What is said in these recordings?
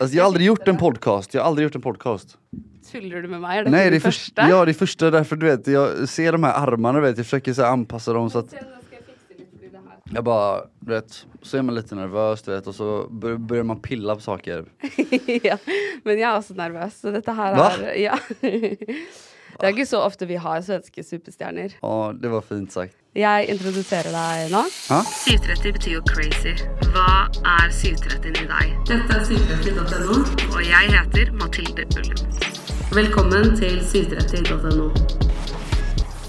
Alltså, jag har aldrig gjort en podcast, jag har aldrig gjort en podcast. Tuller du med mig? Är det Nej det är första, ja det är första därför du vet, jag ser de här armarna du vet, jag försöker så här, anpassa dem så att jag bara, du vet, så är man lite nervös du vet och så bör- börjar man pilla på saker. ja, men jag är också nervös. Så detta här Va? är... Ja. Det er ikke så ofte vi har svenske superstjerner. Ja det var fint sagt. Jeg introduserer deg nå. Ja? 730 betyr jo crazy. Hva er 730 i deg? Dette er 730.no, og jeg heter Mathilde Ullum. Velkommen til 730.no.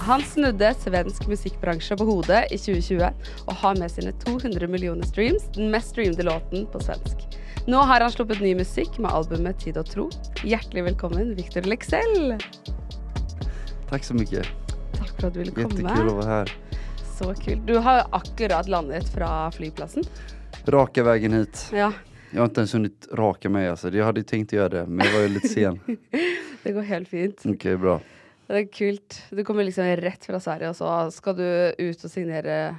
Han snudde svensk musikkbransje på hodet i 2020 og har med sine 200 millioner streams den mest streamede låten på svensk. Nå har han sluppet ny musikk med albumet Tid og tro. Hjertelig velkommen, Victor Lexell. Tack så mycket. Takk for at du ville komme. Jättekul att vara här. Så kult. Du har akkurat landet fra flyplassen. Raka vägen hit. Ja, Jag har inte ens hunnit raka mig alltså. Jag hade tänkt göra det men jag var ju lite sen. det går helt fint. Okej bra. Det er kult. Du kommer liksom rett fra Sverige, og så skal du ut og signere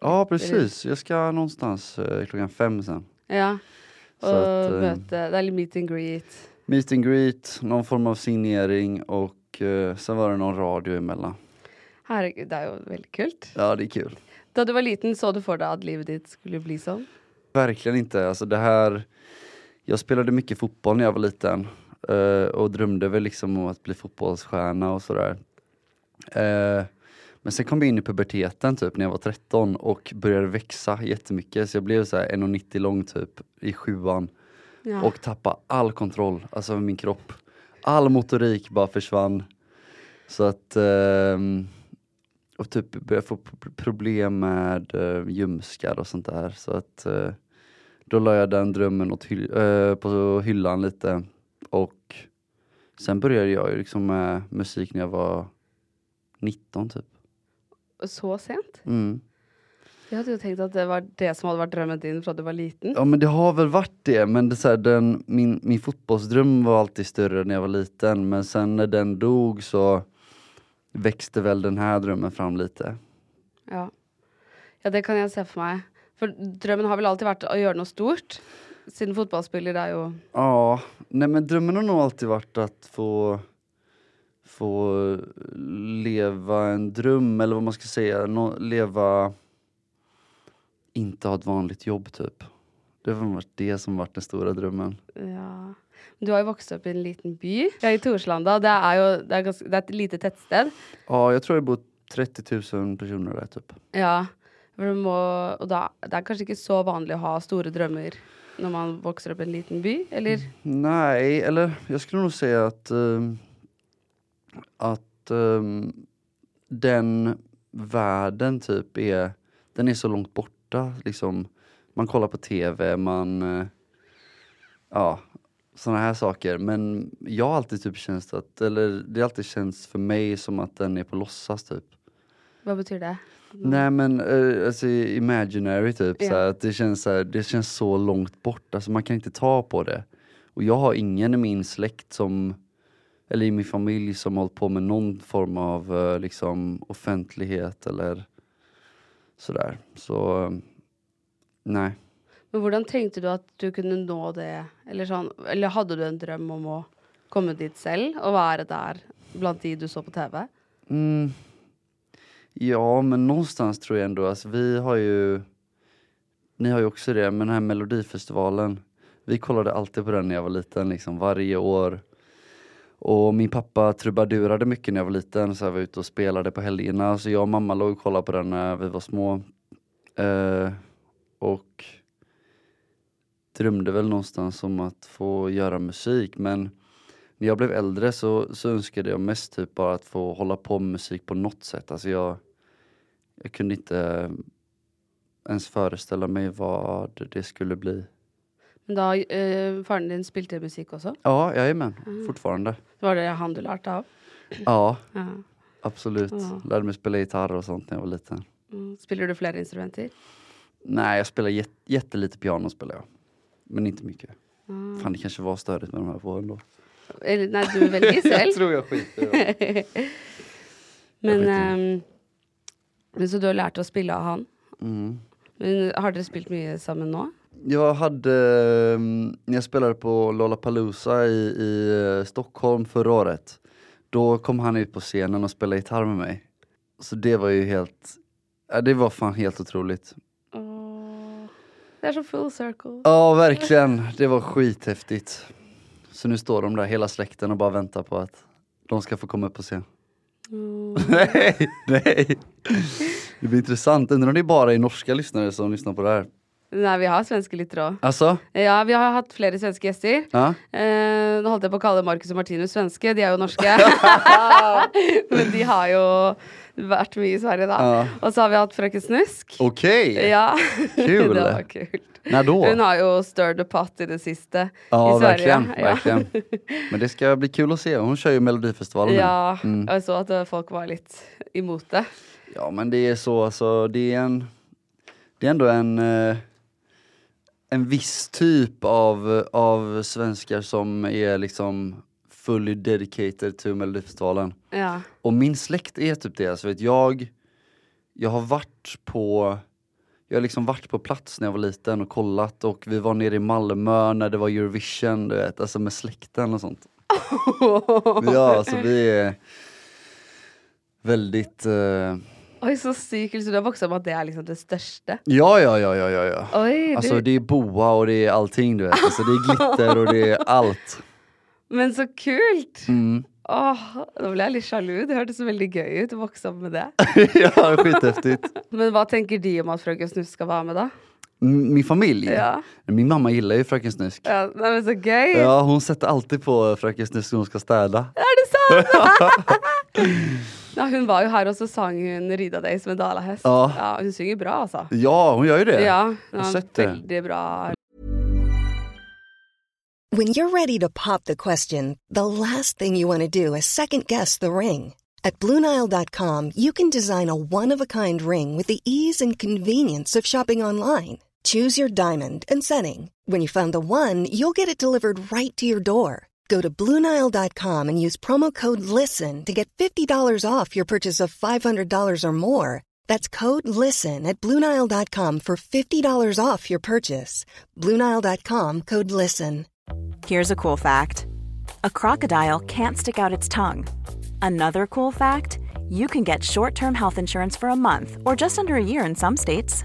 Ja precis, jag ska någonstans eh, klockan fem sen. Ja. Så Og att, eh, møte Det er litt meet and greet. Meet and greet, någon form av signering och eh, sen var det någon radio emellan. Herregud, det er jo veldig kult. Ja det är kul. Da du var liten, så du for deg at livet ditt skulle bli sånn? Verkligen inte. Alltså det här, jag spelade mycket fotboll när jag var liten eh, och drömde väl liksom om att bli fotbollsstjärna och sådär. Eh, men sen kom jag in i puberteten typ när jag var 13 och började växa jättemycket så jag blev så här 1,90 lång typ i sjuan Ja. och tappade all kontroll, alltså över min kropp. All motorik bara försvann. Så att ehm, och typ började få problem med uh, ljumskar och sånt där. Så att eh, då la jag den drömmen åt hy- eh, på hyllan lite. Och sen började jag ju liksom med musik när jag var 19 typ. Så sent? Mm. Jeg hadde jo tenkt at det var det som hadde vært drømmen din fra du var liten. Ja men det har väl varit det, men det, så här, den, min, min fotbollsdröm var alltid större när jag var liten. Men sen när den dog så växte väl den här drömmen fram lite. Ja. ja, det kan jeg se for meg. For drømmen har vel alltid vært å gjøre noe stort. Siden fotballspiller er jo Ja, nej men drömmen har nog alltid varit att få få leva en dröm eller vad man ska säga, nå- leva inte ha ett vanligt jobb typ. Det har varit det som varit den stora drömmen. Ja. Du har jo vokst opp i en liten by. Ja, I Torslanda. Det er jo det er ganske, det er et lite tettsted. Ja, jag tror det bor 30 000 personer där typ. Ja. Du må, og da, det er kanskje ikke så vanlig å ha store drømmer når man vokser opp i en liten by, eller? Nej, eller jag skulle nog säga att, ehm, att ehm, den världen typ är, den är så långt borta liksom. Man kollar på tv, man, eh, ja, sådana här saker. Men jag har alltid typ känt att, eller det har alltid känts för mig som att den är på låtsas typ. Hva betyr det? Nej men uh, alltså imaginary typ, Ja. så här, att det känns, så här, det känns så långt bort, alltså man kan inte ta på det. Och jag har ingen i min släkt som, eller i min familj som hållit på med någon form av eh, liksom offentlighet eller sådär. Så nej. Men hvordan tenkte du at du kunne nå det? Eller, sånn, eller hadde du en drøm om å komme dit selv og være der blant de du så på TV? Mm. Ja, men någonstans tror jag ändå, alltså vi har ju, ni har ju också det, men den här melodifestivalen, vi kollade alltid på den när jag var liten, liksom varje år. Och min pappa trubadurade mycket när jag var liten, så jag var ute och spelade på helgerna, så jag och mamma låg och kollade på den när vi var små. Eh, och drömde väl någonstans om att få göra musik, men när jag blev äldre så, så önskade jag mest typ bara att få hålla på med musik på något sätt. Alltså jag, jag kunde inte ens föreställa mig vad det skulle bli. Da eh, faren din spilte musikk også? Ja, jajamän, fortfarande. Var det han du lærte av? Ja, Ja. absolut. Ja. Lärde mig spela gitarr och sånt när jag var liten. Mm. Spiller du flere instrumenter? Nej, jag spelar jät jättelite piano spelar jag. Men inte mycket. Mm. Fan, det kanske var störigt med de här på ändå. Eller nei, du velger Jag selv. tror jag skiter det. Men, ehm, men Så du har lært å spille av han? mm. Men har dere spilt mye sammen nå? Jag hade, mm, när jag spelade på Lollapalooza i, i eh, Stockholm förra året, då kom han ut på scenen och spelade gitarr med mig. Så det var ju helt, ja, det var fan helt otroligt. Åh, Det är så full circle. Ja verkligen, det var skithäftigt. Så nu står de där hela släkten och bara väntar på att de ska få komma upp och se. Mm. Nej, nej. Det blir intressant, undrar om det är bara är norska lyssnare som lyssnar på det här? Nei, vi har svenske lyttere òg. Alltså? Ja, vi har hatt flere svenske gjester. Ja? Eh, nå holdt jeg på å kalle Marcus og Martinus svenske, de er jo norske. Men de har jo vært mye i Sverige, da. Ja. Og så har vi hatt Frøken Snusk. Okej! Ja. Kul. det var kult. När då? Hun har jo stirred the pot i det siste Ja, i Sverige. verkligen, verkligen. Men det ska bli kul att se, hon kör ju Melodifestivalen nu. Ja, Mm. jeg så at eh, folk var litt imot det. Ja men det är så, alltså det är en Det är ändå en eh, En viss typ av, av svenskar som är liksom fully dedicated to Melodifestivalen. Ja. Och min släkt är typ det, alltså vet jag Jag har varit på Jag har liksom varit på plats när jag var liten och kollat och vi var nere i Malmö när det var Eurovision, du vet, alltså med släkten och sånt. Ja, alltså vi är väldigt eh, Oi, så sykt. Så du har vokst opp med at det er liksom det største? Ja, ja, ja, ja, ja. Oi, Alltså du, det är boa och det är allting du vet. Alltså det är glitter och det är allt. men så kult! Mm. Åh, nå ble jeg litt sjalu. Det hørtes veldig gøy ut å vokse opp med det. ja, skithäftigt. Men hva tenker de om at Frøken Snusk skal være med, da? Min familj? Ja. Min mamma gillar ju Fröken Snusk. ja men så gøy! Ja, hon sätter alltid på Fröken Snusk när hon ska städa. Er det sant?! ja, hun var jo her, og så sang hun 'Rida deg som en dalahest'. Ja. hun synger bra, altså. Ja, hon gör ju det. Ja, Jag har sett det. veldig bra. When you're ready to pop the question, the last thing you want to do is second guess the ring. At Bluenile.com, you can design a one of a kind ring with the ease and convenience of shopping online. Choose your diamond and setting. When you find the one, you'll get it delivered right to your door. Go to Bluenile.com and use promo code LISTEN to get $50 off your purchase of $500 or more. That's code LISTEN at Bluenile.com for $50 off your purchase. Bluenile.com code LISTEN. Here's a cool fact a crocodile can't stick out its tongue. Another cool fact you can get short term health insurance for a month or just under a year in some states.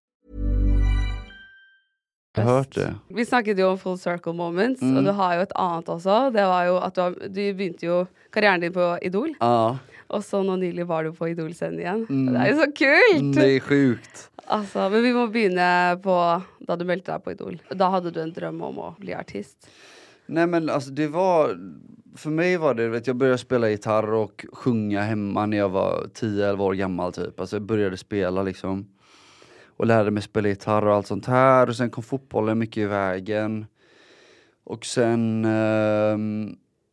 Hört det. Vi snakket jo om full circle moments, Mm. og du har jo et annet også. Det var jo at du, har, du begynte jo karrieren din på Idol, Ja, og så nå nylig var du på Idol-scenen igjen. Mm. Det er jo så kult! det är sjukt. Altså, men vi må begynne på da du meldte deg på Idol. Da hadde du en drøm om å bli artist. Nej men alltså det var, för mig var det, vet, jag började spela gitarr och sjunga hemma när jag var 10-11 år gammal typ. Alltså jag började spela liksom. Och lärde mig spela gitarr och allt sånt här. Och sen kom fotbollen mycket i vägen. Och sen eh,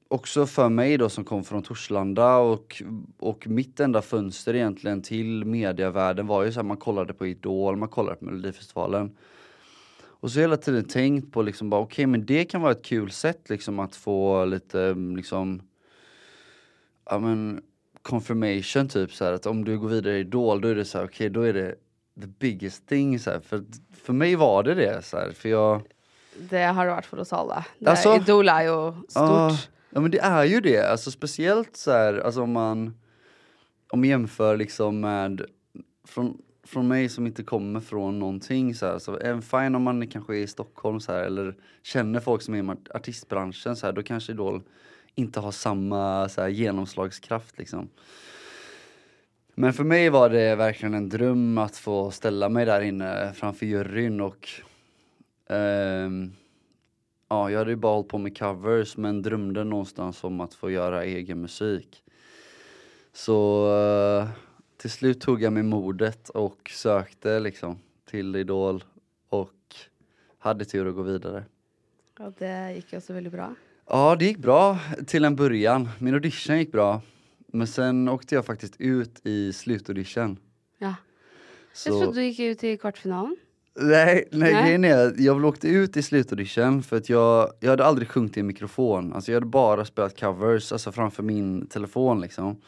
också för mig då som kom från Torslanda och, och mitt enda fönster egentligen till mediavärlden var ju så här, man kollade på Idol, man kollade på Melodifestivalen. Och så hela tiden tänkt på liksom bara okej men det kan vara ett kul sätt liksom att få lite liksom ja men confirmation typ så här att om du går vidare i Idol då är det så här okej då är det the biggest thing så här. För, för mig var det det så här för jag Det har vært for oss alle. Det, Altså- Idol jo Ja, stort. ja men det är ju det, alltså speciellt så här, alltså om man om man jämför liksom med från, från mig som inte kommer från någonting så här, så även fine om man kanske är i Stockholm så här eller känner folk som är i artistbranschen så här, då kanske Idol inte har samma så här, genomslagskraft liksom. Men för mig var det verkligen en dröm att få ställa mig där inne framför juryn och ehm, ja, jag hade ju bara hållit på med covers men drömde någonstans om att få göra egen musik. Så eh, till slut tog jag mig modet och sökte liksom till Idol och hade tur att gå vidare. Ja, det gick också väldigt bra. Ja, det gick bra till en början. Min audition gick bra. Men sen åkte jag faktiskt ut i slutaudition. Ja. Så... Jag trodde du gick ut i kvartsfinalen. Nej, nej, Nej. grejen är jag åkte ut i slutaudition för att jag, jag hade aldrig sjungit i en mikrofon. Alltså jag hade bara spelat covers, alltså framför min telefon liksom.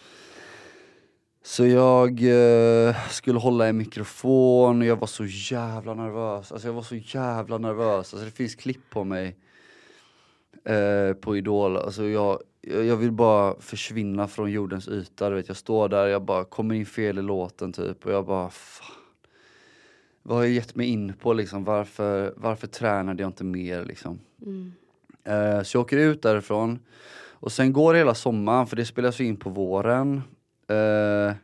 Så jag eh, skulle hålla en mikrofon och jag var så jävla nervös. Alltså jag var så jävla nervös. Alltså det finns klipp på mig eh, på Idol. Alltså jag, jag vill bara försvinna från jordens yta. Du vet, jag står där, jag bara kommer in fel i låten typ och jag bara fan. Vad har jag gett mig in på liksom? Varför, varför tränade jag inte mer liksom? Eh, så jag åker ut därifrån och sen går hela sommaren för det spelas ju in på våren. Eh,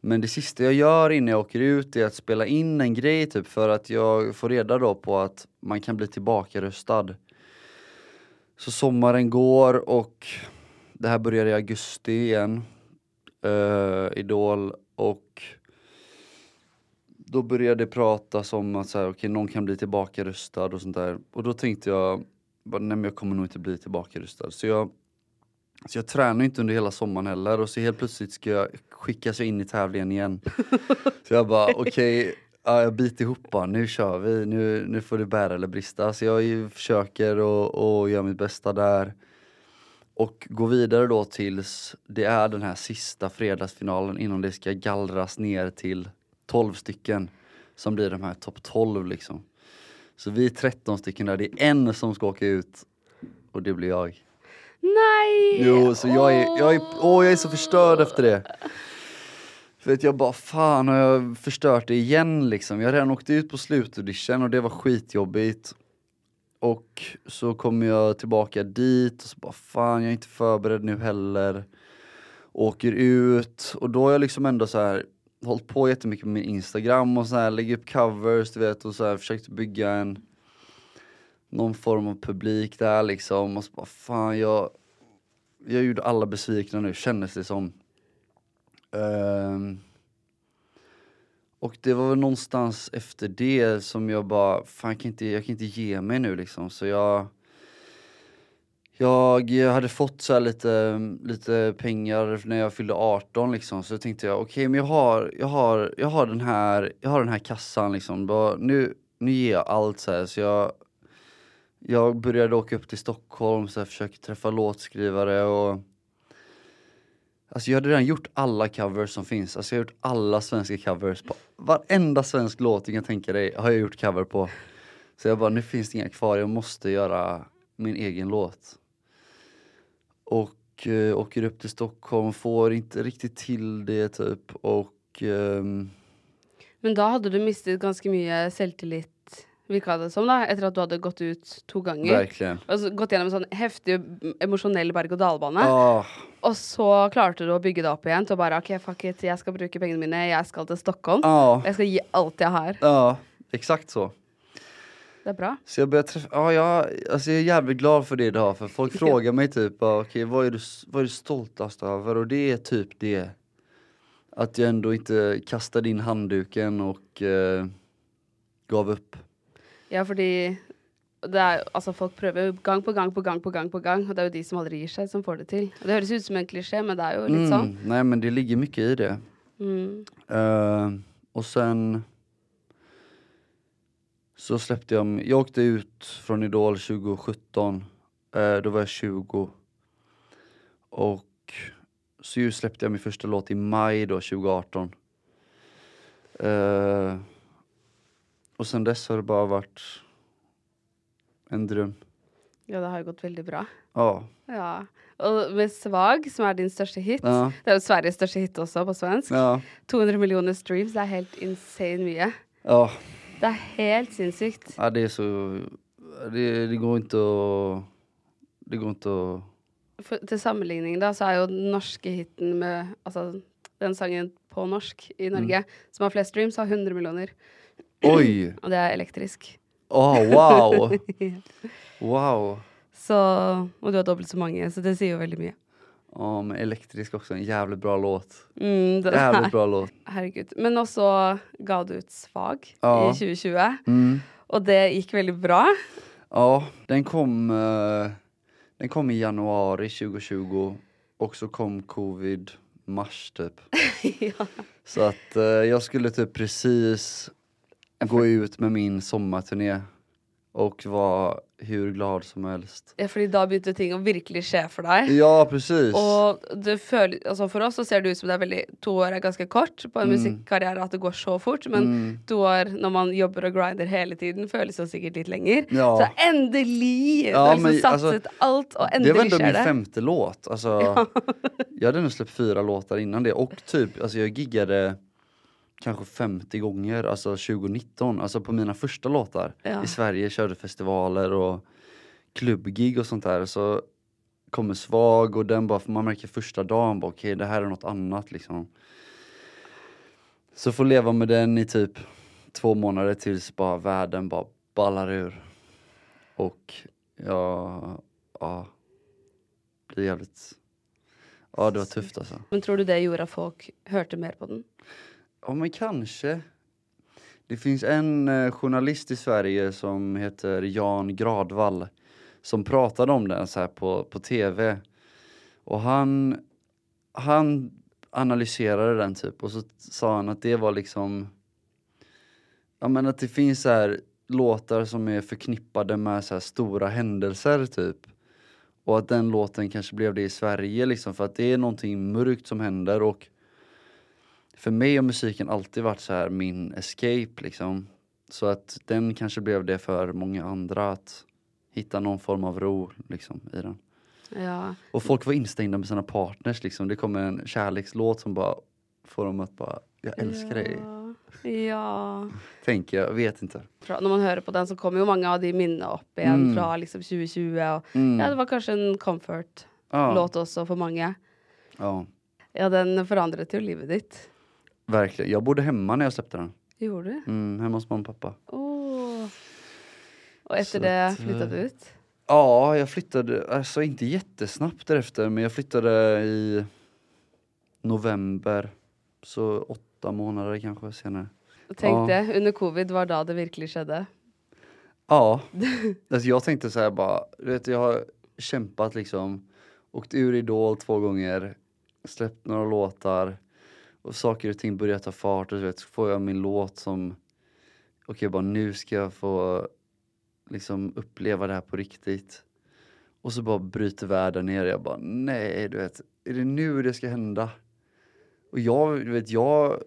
men det sista jag gör innan jag åker ut är att spela in en grej typ för att jag får reda då på att man kan bli tillbakaröstad. Så sommaren går och det här börjar i augusti igen. Eh, Idol och då började det pratas om att så här, okay, någon kan bli tillbakaröstad och sånt där. Och då tänkte jag, bara, nej men jag kommer nog inte bli tillbakaröstad. Så jag, så jag tränar inte under hela sommaren heller och så helt plötsligt ska jag skickas in i tävlingen igen. så jag bara okej, ja, jag biter ihop bara, nu kör vi, nu, nu får det bära eller brista. Så jag försöker och, och gör mitt bästa där. Och går vidare då tills det är den här sista fredagsfinalen innan det ska gallras ner till 12 stycken som blir de här topp 12 liksom. Så vi är 13 stycken där, det är en som ska åka ut och det blir jag. Nej! Jo, så jag är, jag är, åh, jag är så förstörd efter det. För att jag bara, fan har jag förstört det igen liksom. Jag har redan åkt ut på slutaudition och det var skitjobbigt. Och så kommer jag tillbaka dit och så bara, fan jag är inte förberedd nu heller. Åker ut och då har jag liksom ändå så här hållit på jättemycket med min Instagram och så här lägger upp covers du vet och så här försökt bygga en någon form av publik där liksom och så bara fan jag jag gjorde alla besvikna nu kändes det som. Um, och det var väl någonstans efter det som jag bara, fan jag kan inte, jag kan inte ge mig nu liksom. Så jag jag hade fått så här lite, lite pengar när jag fyllde 18 liksom. Så tänkte jag okej men jag har, jag har, jag har den här, jag har den här kassan liksom. Bara, nu, nu ger jag allt så här. Så jag jag började åka upp till Stockholm, så jag försökte träffa låtskrivare och Alltså jag hade redan gjort alla covers som finns, alltså jag har gjort alla svenska covers på varenda svensk låt du kan tänka dig har jag gjort cover på. Så jag bara, nu finns det inga kvar, jag måste göra min egen låt. Och eh, åker upp till Stockholm, får inte riktigt till det typ och ehm, Men då hade du mistet ganska mycket eh, självtillit? Virka det som, da, etter at du hadde gått ut to ganger. verkligen. Altså, gått gjennom en sånn heftig emosjonell berg-og-dal-bane. Ah, Og så klarte du å bygge det opp igjen til å bare OK, fuck it, jeg skal bruke pengene mine, jeg skal til Stockholm. ah, Jeg skal gi alt jeg har. ja, exakt så. Det er bra. Så jag började träffa, ja, jag, alltså jag är jävligt glad för det idag för folk frågar mig typ, ja, okej vad, är du, vad är du stoltast över? Och det är typ det. Att jag ändå inte kastade in handduken och eh, gav upp. Ja, fordi det er, altså, folk prøver jo gang på gang på gang på gang, på gang, og det er jo de som aldri gir seg, som får det til. Og det høres ut som en klisjé, men det er jo litt sånn. Mm, nej men det ligger mycket i det. Mm. Eh, och sen så släppte jag, jag åkte ut från Idol 2017, eh, då var jag 20. Och så släppte jag min första låt i maj då 2018. Eh, och sen dess har det bara varit en dröm. Ja, det har jo gått veldig bra. Ja. Ja. Og med Svag, som er din største hit Ja. Det jo Sveriges største hit også, på svensk. Ja. 200 millioner streams, det er helt insane mye. Ja, Det er helt sinnssykt. ja det är så, det, det går inte att, det går inte att For, til sammenligning, da, så er jo den norske hiten med Altså den sangen på norsk i Mm. Norge, som har flest streams, har 100 millioner. Oj! Og det er elektrisk. Åh, wow! Wow! Så, og du har dobbelt så mange, så det sier jo veldig mye. Ja, men elektrisk också, en jävligt bra låt. Mm, Jävligt bra låt. Herregud. Men også ga du ut Svag Ja. i 2020, Mm. og det gikk veldig bra. Ja, den kom, eh, den kom i januari 2020 och så kom covid mars typ. ja. Så att eh, jag skulle typ precis gå ut med min sommarturné och var hur glad som helst. ja, fordi da begynte ting å virkelig skje for deg. Ja, precis. Og det føler, altså for oss så ser det ut som det er veldig To år er ganske kort på en Mm. musikkarriere, at det går så fort. Men Mm. to år når man jobber og grinder hele tiden, føles jo sikkert litt lenger. Ja. Så endelig! Ja, du har liksom satset altså, alt, og Det var endelig ändå skjer min det. femte låt. Alltså, jag hade nog släppt fyra låtar innan det och typ, alltså jag giggade kanske 50 gånger, alltså 2019, alltså på mina första låtar Ja. i Sverige, körde festivaler och klubbgig och sånt där. Så kommer Svag och den bara, för man märker första dagen, bara, okej det här är något annat liksom. Så får leva med den i typ två månader tills bara världen bara ballar ur. Och ja, ja, blir jävligt, ja det var tufft alltså. Men tror du det gjorde at folk hørte mer på den? Ja men kanske. Det finns en eh, journalist i Sverige som heter Jan Gradvall som pratade om den så här på, på tv. Och han, han analyserade den typ och så sa han att det var liksom Ja men att det finns så här låtar som är förknippade med så här stora händelser typ. Och att den låten kanske blev det i Sverige liksom för att det är någonting mörkt som händer och för mig har musiken alltid varit så här min escape liksom. Så att den kanske blev det för många andra att hitta någon form av ro liksom i den. Ja. Och folk var instängda med sina partners liksom. Det kommer en kärlekslåt som bara får dem att bara, jag älskar dig. Ja. ja. Tänker jag, vet inte. Fra, når man hører på den, så kommer jo mange av de minnene opp igjen Mm. fra liksom 2020. Og, Mm. Ja, det var kanskje en comfort-låt Ja, også for mange. ja, Ja, den forandret jo livet ditt. Verkligen. Jag bodde hemma när jag släppte den. Gjorde du? Mm, hemma hos mamma och pappa. Åh. Og etter Så det att, flytta du eh, ut? Ja, jag flyttade, alltså inte jättesnabbt därefter, men jag flyttade i november. Så åtta månader kanske senare. Tenk ja. det, under covid var da det virkelig skjedde. Ja, alltså jag tänkte så här bara, du vet jag har kämpat liksom, åkt ur Idol två gånger, släppt några låtar och saker och ting börjar ta fart och så, vet, så får jag min låt som, okej bara nu ska jag få liksom uppleva det här på riktigt. Och så bara bryter världen ner, jag bara nej du vet, är det nu det ska hända? Och jag, du vet jag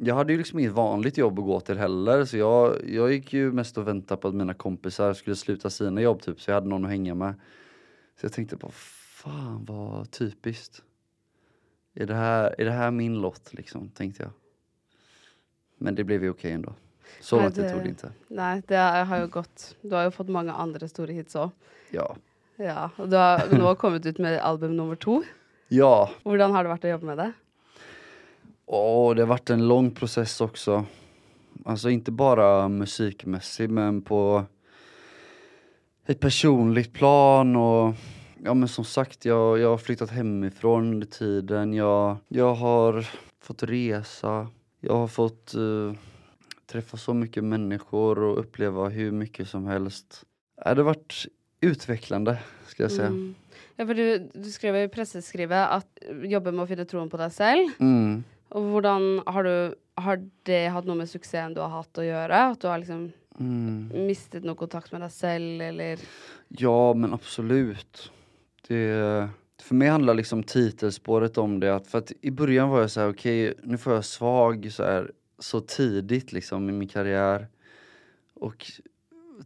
jag hade ju liksom inget vanligt jobb att gå till heller så jag, jag gick ju mest och väntade på att mina kompisar skulle sluta sina jobb typ så jag hade någon att hänga med. Så jag tänkte bara fan vad typiskt. Är det här, är det här min lott liksom, tänkte jag. Men det blev ju okej ändå. Så Nej, långt tog det inte. Nei, det har jo gått Du har jo fått mange andre store hits òg. Ja. Ja, og du har nå kommet ut med album nummer to. Ja, Hvordan har det vært å jobbe med det? Åh, det har varit en lång process också. Alltså inte bara musikmässigt men på ett personligt plan och ja men som sagt jag, jag har flyttat hemifrån under tiden. Jag, jag har fått resa. Jag har fått eh, träffa så mycket människor och uppleva hur mycket som helst. Ja, det har varit utvecklande ska jag säga. Mm. Ja, for du, du skrev i presseskrivet at jobbe med å finne troen på deg selv. Mm. Og hvordan har du Har det hatt noe med suksessen du har hatt å gjøre? At du har liksom Mm. mistet noe kontakt med deg selv, eller Ja, men absolut. Det, för mig handlar liksom titelspåret om det att, för att i början var jag så här, okej, nu får jag svag så här så tidigt liksom i min karriär. Och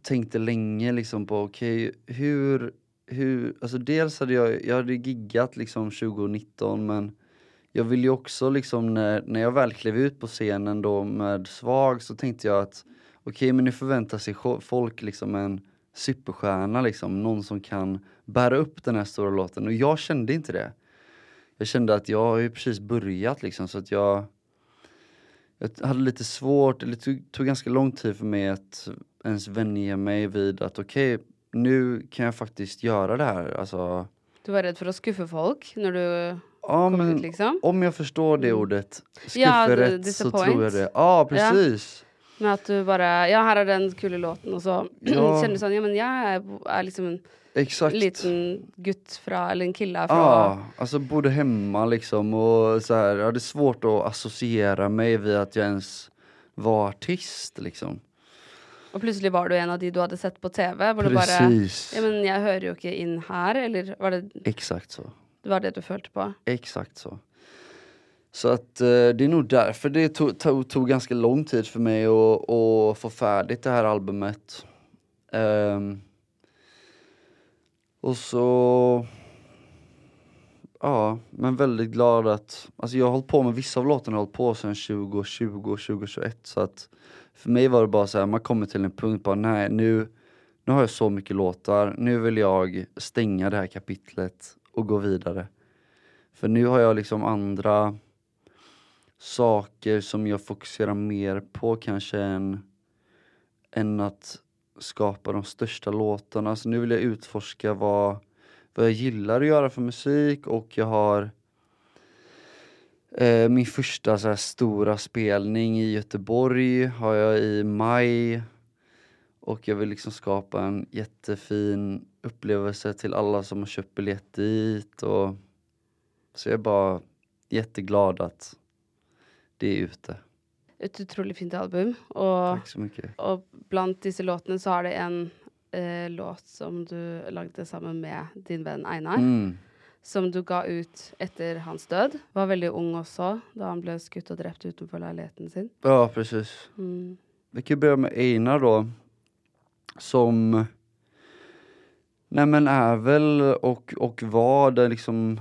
tänkte länge liksom på, okej, hur, hur, alltså dels hade jag, jag hade giggat liksom 2019 men jag vill ju också liksom när, när jag väl klev ut på scenen då med svag så tänkte jag att okej men nu förväntar sig folk liksom en superstjärna liksom, någon som kan bära upp den här stora låten och jag kände inte det. jag kände att jag har ju precis börjat liksom så att jag jag hade lite svårt, det tog, tog ganska lång tid för mig att ens vänja mig vid att okej, okay, nu kan jag faktiskt göra det här. Alltså, du var rädd för att skuffa folk när du ja, kom men ut liksom? Om jag förstår det mm. ordet, skufferet, ja, så tror jag det. Ja, precis. Ja. Med att du bara, ja här är den kul låten och så ja. kände du sån, ja men jag är, är liksom en Exakt. liten gutt fra, eller en kille från... Ja, alltså bodde hemma liksom och så här, jag hade svårt att associera mig vid att jag ens var artist liksom. Och plötsligt var du en av de du hade sett på tv. Var Precis. bara, ja, men jag hör ju inte in här. Eller var det... Exakt så. Det var det du följde på? Exakt så. Så att eh, det är nog därför det tog, tog, tog ganska lång tid för mig att, att få färdigt det här albumet. Um, och så... Ja, men väldigt glad att... Alltså jag har hållit på med vissa av låtarna, har hållit på sedan 2020 och 2021 så att för mig var det bara så här, man kommer till en punkt bara nej nu, nu har jag så mycket låtar, nu vill jag stänga det här kapitlet och gå vidare. För nu har jag liksom andra saker som jag fokuserar mer på kanske än, än att skapa de största låtarna. Så nu vill jag utforska vad, vad jag gillar att göra för musik och jag har eh, min första så här, stora spelning i Göteborg har jag i maj. Och jag vill liksom skapa en jättefin upplevelse till alla som har köpt biljett dit. Och, så jag är bara jätteglad att det är ute ett otroligt fint album. Och, Tack så mycket. Och bland dessa låtarna så har det en eh, låt som du lagde samman med din vän Einar. Mm. Som du gav ut efter hans död. Var väldigt ung också, då han blev skutt och dräpt utanför lägenheten sin. Ja, precis. Mm. Vi kan börja med Einar då. Som Nej men är väl och, och var det liksom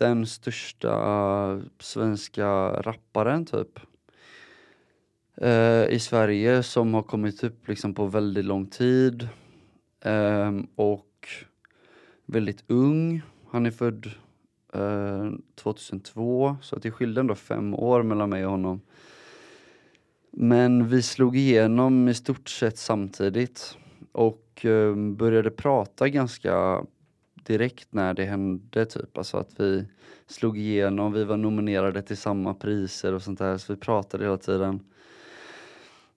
den största svenska rapparen typ eh, i Sverige som har kommit upp liksom på väldigt lång tid. Eh, och väldigt ung. Han är född eh, 2002 så det skilde ändå fem år mellan mig och honom. Men vi slog igenom i stort sett samtidigt och eh, började prata ganska direkt när det hände typ. Alltså att vi slog igenom, vi var nominerade till samma priser och sånt där så vi pratade hela tiden.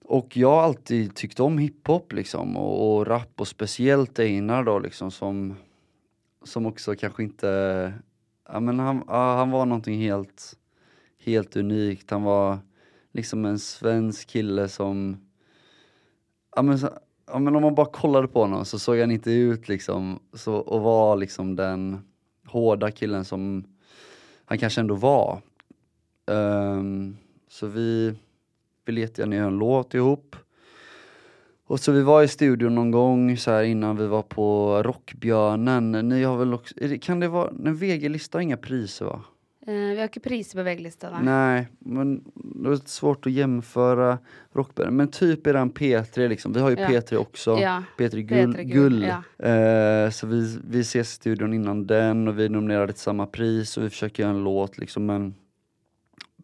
Och jag har alltid tyckt om hiphop liksom och, och rap och speciellt Einar då liksom som, som också kanske inte, ja men han, ja, han var någonting helt, helt unikt. Han var liksom en svensk kille som, ja men, ja men om man bara kollade på honom så såg han inte ut liksom, så, och var liksom den hårda killen som han kanske ändå var. Um, så vi ville jättegärna göra en låt ihop. Och så vi var i studion någon gång så här innan vi var på Rockbjörnen. Ni har väl också, kan det vara, en VG-lista har inga priser va? Uh, vi har inte priser på VG-listan. Nej, men det är svårt att jämföra Rockbjörnen. Men typ är den P3 liksom. Vi har ju ja. P3 också. Ja. P3 Gull. P3 gull. Ja. Uh, så vi, vi ses i studion innan den och vi är nominerade till samma pris och vi försöker göra en låt liksom men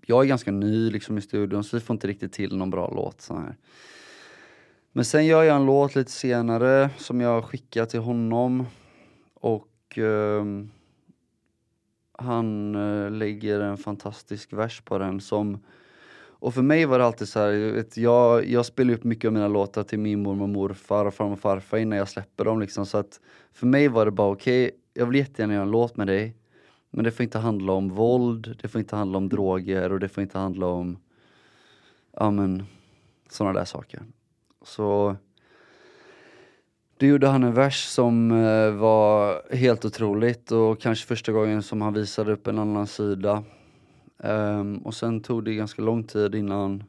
jag är ganska ny liksom i studion så vi får inte riktigt till någon bra låt. Så här. Men sen gör jag en låt lite senare som jag skickar till honom och eh, han eh, lägger en fantastisk vers på den som och för mig var det alltid så här, vet, jag, jag spelar upp mycket av mina låtar till min mormor och morfar och farmor och farfar innan jag släpper dem liksom så att för mig var det bara okej, okay, jag vill jättegärna göra en låt med dig men det får inte handla om våld, det får inte handla om droger och det får inte handla om ja men sådana där saker. Så då gjorde han en vers som eh, var helt otroligt och kanske första gången som han visade upp en annan sida. Um, och sen tog det ganska lång tid innan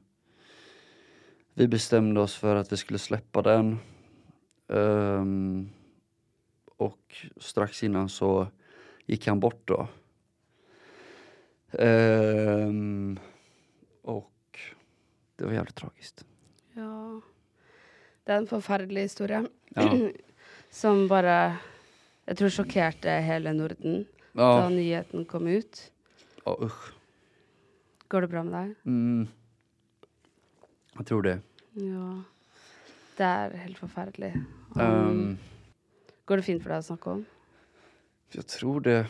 vi bestämde oss för att vi skulle släppa den. Um, och strax innan så gick han bort då. Um, och det var jävligt tragiskt. Det är en förfärlig historia. Ja. som bara, jag tror chockerade hela Norden. da Ja, nyheten kom ut. ja usch. Går det bra med deg? Mm. Jag tror det. Ja. Det er helt forferdelig. Um, Ehm, går det fint for deg å snakke om? jag tror det.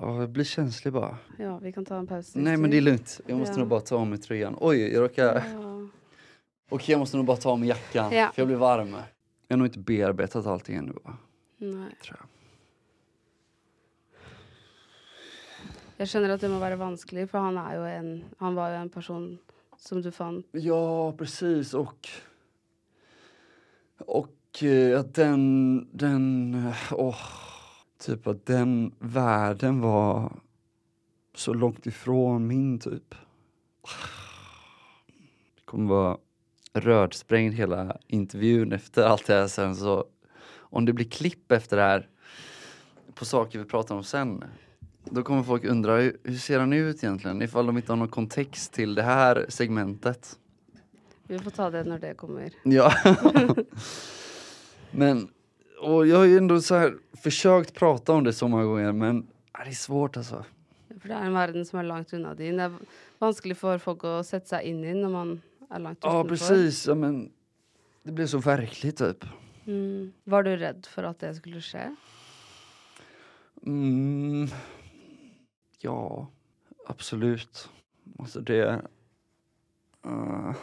Ja, jag blir känslig bara. Ja, vi kan ta en pause. Nej men det är lugnt. Jag måste Ja. nog bara ta av mig tröjan. Oj, jag råkar... Ja. Okej, jag måste nog bara ta av mig jackan. Ja. För jag blir varm. Jag har nog inte bearbetat allting ännu va? Nei. Tror jag. Jeg skjønner at det må være vanskelig, for han er jo en Han var jo en person som du fant Ja, precis. Och, och eh, att den, den, eh, åh, typ att den världen var så långt ifrån min typ. Det kommer vara rödsprängd hela intervjun efter allt det här sen så om det blir klipp efter det här på saker vi pratar om sen då kommer folk undra hur hur ser han ut egentligen ifall de inte har någon kontext till det här segmentet. Vi får ta det når det kommer. Ja. men, och jag har ju ändå så här försökt prata om det så många gånger men det är svårt alltså. For det er en verden som er langt unna din. Det er vanskelig for folk å sette seg inn i når man langt Ja precis, ja, men det blir så verkligt typ. Mm. Var du redd for at det skulle skje? Mm, ja, absolut. Alltså det... eh,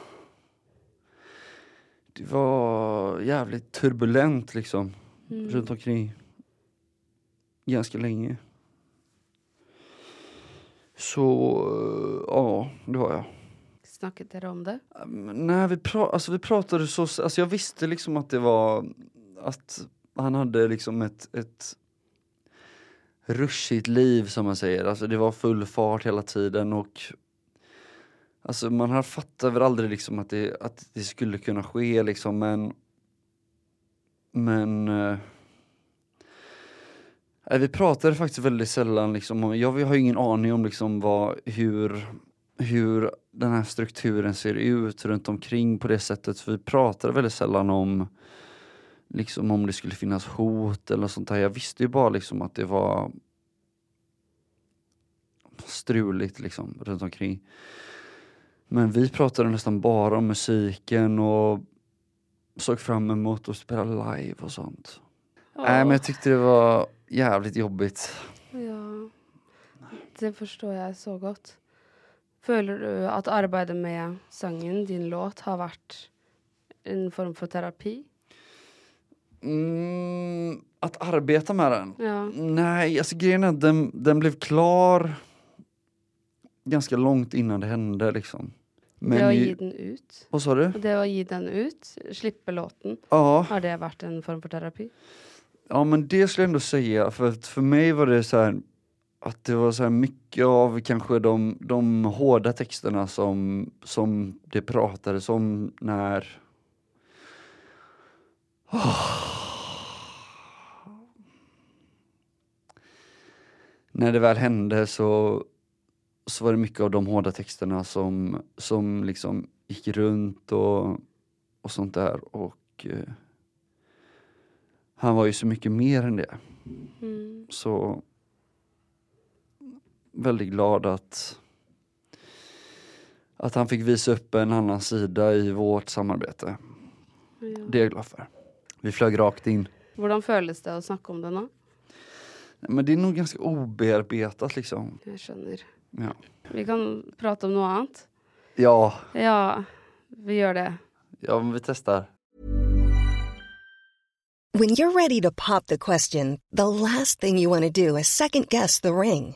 det var jävligt turbulent liksom. Mm. Runt omkring. Ganska länge. Så, eh, ja, det var jag. Snackade ni om det? Um, Nej, vi, pra alltså, vi pratade så... Alltså, jag visste liksom att det var... Att han hade liksom ett, ett rushigt liv som man säger. Alltså det var full fart hela tiden och Alltså man har fattat väl aldrig liksom att det, att det skulle kunna ske liksom men Men eh, Vi pratade faktiskt väldigt sällan liksom jag har ingen aning om liksom vad, hur hur den här strukturen ser ut runt omkring på det sättet. För vi pratade väldigt sällan om liksom om det skulle finnas hot eller sånt där. Jag visste ju bara liksom att det var struligt liksom runt omkring. Men vi pratade nästan bara om musiken och såg fram emot att spela live och sånt. Nej men jag tyckte det var jävligt jobbigt. Ja, det forstår jeg så godt. Føler du at arbeidet med sangen, din låt, har vært en form for terapi? Mm, att arbeta med den? Ja. Nej, alltså grejen är att den, den blev klar ganska långt innan det hände liksom. det å gi den ut, Vad sa du? det å gi den ut, slippe låten, Ja, har det vært en form for terapi? ja men det skulle jag ändå säga för att för mig var det så här att det var så här mycket av kanske de, de hårda texterna som, som det pratades om när När det väl hände så, så var det mycket av de hårda texterna som, som liksom gick runt och, och sånt där och eh, han var ju så mycket mer än det. Mm. Så väldigt glad att att han fick visa upp en annan sida i vårt samarbete. Ja. Det är jag glad för. Vi flög rakt in. Hvordan føles det å snakke om det nå? Men det är nog ganska obearbetat liksom. Jeg skjønner. Ja. Vi kan prate om noe annet. Ja, Ja, vi gjør det. ja men vi testar. When you're ready to pop the question, the last thing you want to do is second guess the ring.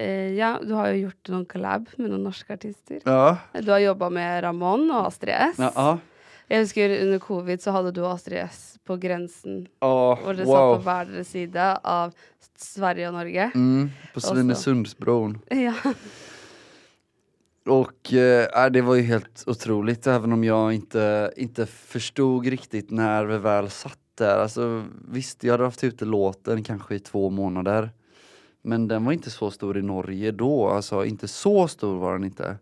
Eh, ja, du har jo gjort noen collab med noen norske artister. ja. Du har jobba med Ramón og Astrid S. Ja, ja. Jeg husker under covid så hadde du og Astrid S på grensen. ja. Og dere satt på wow. deres side av Sverige og Norge. Mm, på Och Svinesundsbron. Ja. Och eh, äh, det var ju helt otroligt även om jag inte, inte förstod riktigt när vi väl satt där. Alltså, visst, jag hade haft ute låten kanske i två månader. Men den var inte så stor i Norge då, alltså inte så stor var den inte.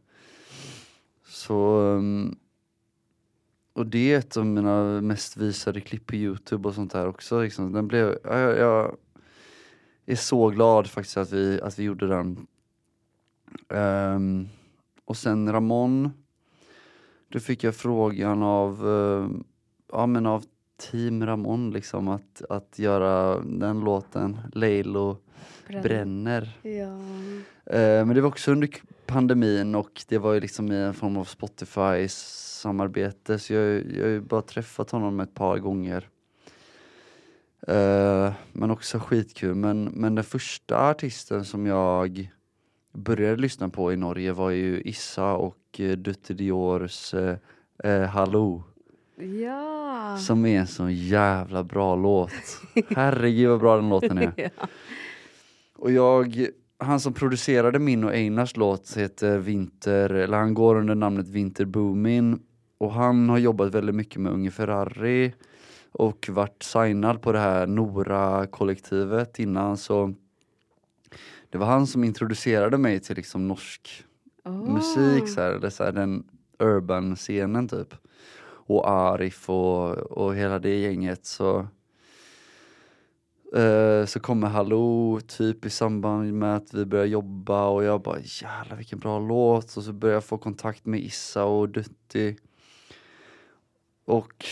Så... Ehm, och det är ett av mina mest visade klipp på Youtube och sånt där också. Liksom. Den blev, jag, jag är så glad faktiskt att vi, att vi gjorde den. Um, och sen Ramon. Då fick jag frågan av, uh, ja men av Team Ramon liksom att, att göra den låten, Leilo bränner. ja. Eh, men det var också under pandemin och det var ju liksom i en form av Spotify samarbete så jag, jag har ju bara träffat honom ett par gånger. Eh, men också skitkul. Men, men den första artisten som jag började lyssna på i Norge var ju Issa och uh, Dutte Diors uh, Hallå. ja. Som är en sån jävla bra låt. Herregud vad bra den låten är. ja. Och jag, han som producerade min och Einars låt heter Vinter, eller han går under namnet Vinter Boomin. Och han har jobbat väldigt mycket med Unge Ferrari och varit signad på det här Nora-kollektivet innan så det var han som introducerade mig till liksom norsk Oh. musik, så här, eller så här, den urban-scenen typ. Och Arif och, och hela det gänget så Eh, så kommer Hallå typ i samband med att vi börjar jobba och jag bara jävlar vilken bra låt och så börjar jag få kontakt med Issa och Dutti. Och,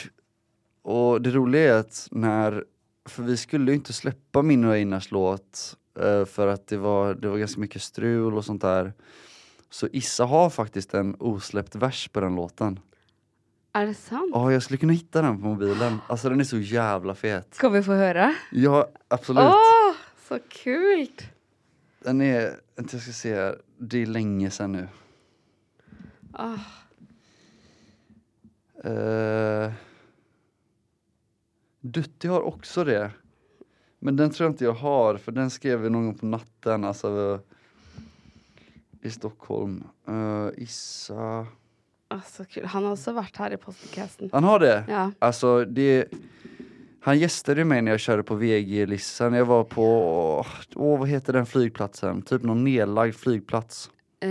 och det roliga är att när, för vi skulle ju inte släppa min och Einars låt eh, för att det var, det var ganska mycket strul och sånt där. Så Issa har faktiskt en osläppt vers på den låten. Er det sant? Ja, jag skulle kunna hitta den på mobilen. Alltså den är så jävla fet. Skal vi få høre? Ja, absolut. Åh, så kult! Den är, jag ska se här. Det är länge sedan nu. Ah, Uh, Dutti har också det. Men den tror jag inte jag har, för den skrev vi någon gång på natten, alltså i Stockholm. Uh, Issa... ah, så kul. Han har også vært her i podcasten. Han har det? Ja. Alltså det... Han gästade mig när jag körde på VG-listan. Jag var på, åh vad heter den flygplatsen? Typ någon nedlagd flygplats. Eh,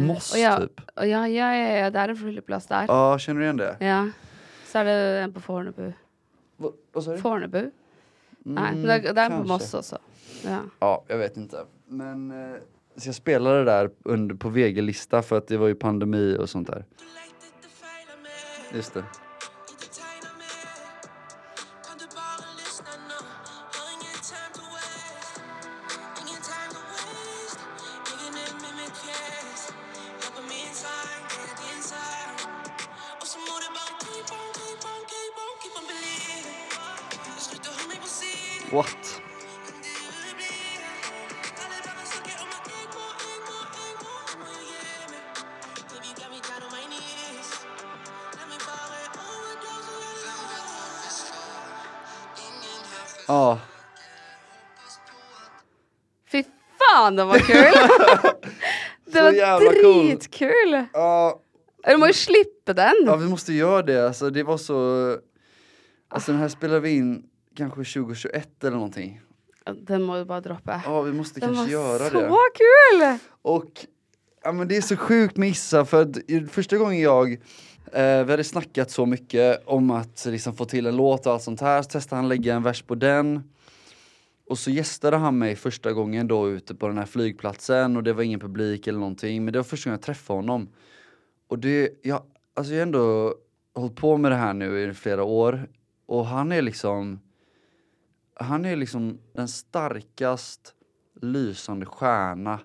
Moss og ja, typ. og ja, ja, ja, ja, det er en flyplass der. Ja, känner du igen det? Ja. Så er det en på Fornebu. Va, vad sa du? Fornebu? Mm, det, er- det er en på. Moss også. Ja. Ja, jag vet inte. Men eh, så jag spelade där under, på VG-lista för att det var ju pandemi och sånt där. Just det. Fy faen, den var kul! Så var jävla cool. dritkul! Ja, Du må ju slippa den! ja, vi måste göra det. Alltså, det var så... Alltså den här spelade vi in kanske 2021 eller någonting. Den må du bara droppa. Ja, vi måste Den var kanske göra så det. kul! Och ja, men det är så sjukt med Issa för att första gången jag eh, vi hade snackat så mycket om att liksom, få till en låt och allt sånt här, så testade han lägga en vers på den. Och så gästade han mig första gången då ute på den här flygplatsen och det var ingen publik eller någonting. Men det var första gången jag träffade honom. Och det, jag, alltså jag har ändå hållit på med det här nu i flera år. Och han är liksom, han är liksom den starkast lysande stjärna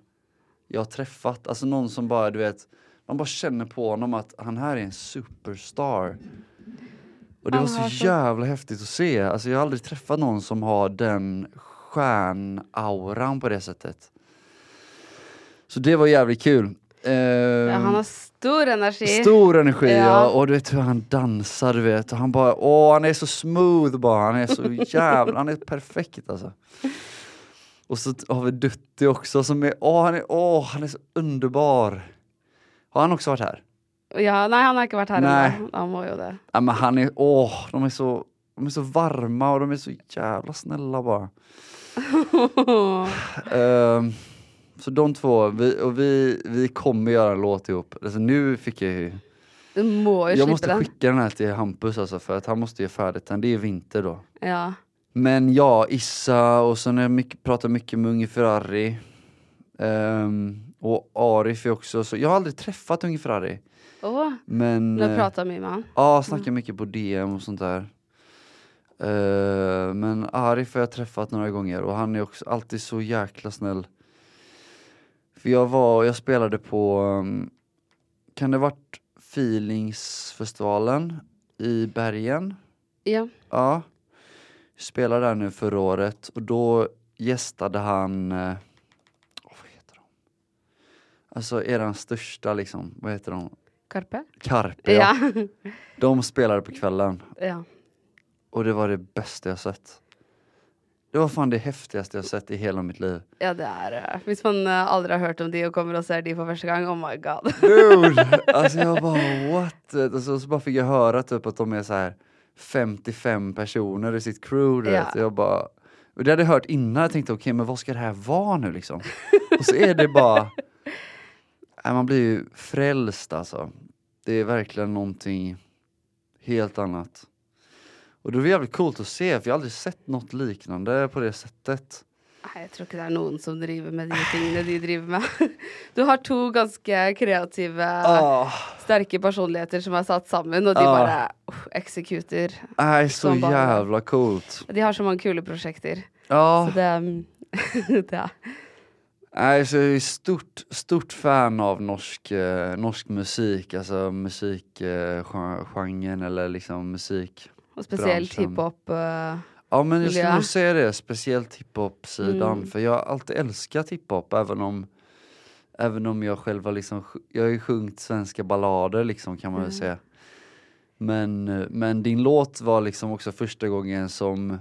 jag har träffat. Alltså någon som bara, du vet, man bara känner på honom att han här är en superstar. Och det Han var så- jävla häftigt att se. Alltså jag har aldrig träffat någon som har den stjärnauran på det sättet. Så det var jävligt kul. Ja, Ehm, han har stor energi. Stor energi Ja. ja. och du vet hur han dansar du vet. Och han bara, åh han är så smooth bara, han är så jävla, han är perfekt alltså. Och så har vi Dutti också som är, åh han är, åh han är så underbar. Har han också varit här? Ja, nej, han har inte varit här Nej. Han må ju det. Ja men han är, åh de är så, de är så varma och de är så jävla snälla bara. Ehm, så de två, vi, och vi, vi kommer göra en låt ihop. Alltså nu fick jag ju Du må ju Jag måste den. skicka den här till Hampus alltså för att han måste ge färdigt den, det är vinter då. Ja. Men ja, Issa och sen har jag mycket, pratat mycket med Unge Ferrari. Ehm, och Arif är också så, jag har aldrig träffat Unge Ferrari. Åh, Men nu eh, pratar vi med han. ja, snackar mycket på DM och sånt där. Eh, men Arif har jag träffat några gånger och han är också alltid så jäkla snäll. För jag var, jag spelade på, um, kan det varit Feelingsfestivalen i Bergen? Ja. Ja. Spelade där nu förra året och då gästade han, åh, vad heter de? Alltså eran största liksom, vad heter de? Karpe? Carpe ja. Ja. De spelade på kvällen ja. Och det var det bästa jag sett. Det var fan det häftigaste jag sett i hela mitt liv. Ja, det är eh, Hvis man eh, aldrig har hört om de och kommer och ser de för första gången, oh my god. Dude! Alltså jag bara what? Alltså, så bara fick jag höra typ att de är så här 55 personer i sitt crew. Du Ja. vet. Jag bara, och det hade jag hört innan, jag tänkte okej men vad ska det här vara nu liksom? Och så är det bara, nej, man blir ju frälst alltså. Det är verkligen någonting helt annat. Och det var jävligt coolt att se, för jag har aldrig sett något liknande på det sättet. Nej, jag tror inte det är någon som driver med de tingene de driver med. Du har två ganska kreativa, Ah, starka personligheter som har satt samman och de Ah. bara uh, exekuter. nej, så jävla coolt. De har så många kul projekter. Ja. Så det, mm, det Nej, så jag är stort, stort fan av norsk, eh, norsk musik, alltså musikgenren eller liksom musik. Och speciellt hiphop. eh, Ja men jag skulle nog säga det, speciellt hiphop-sidan. Mm. För jag har alltid älskat hiphop även om Även om jag själv har liksom, jag har ju sjungit svenska ballader liksom kan man väl Mm. säga. Men, men din låt var liksom också första gången som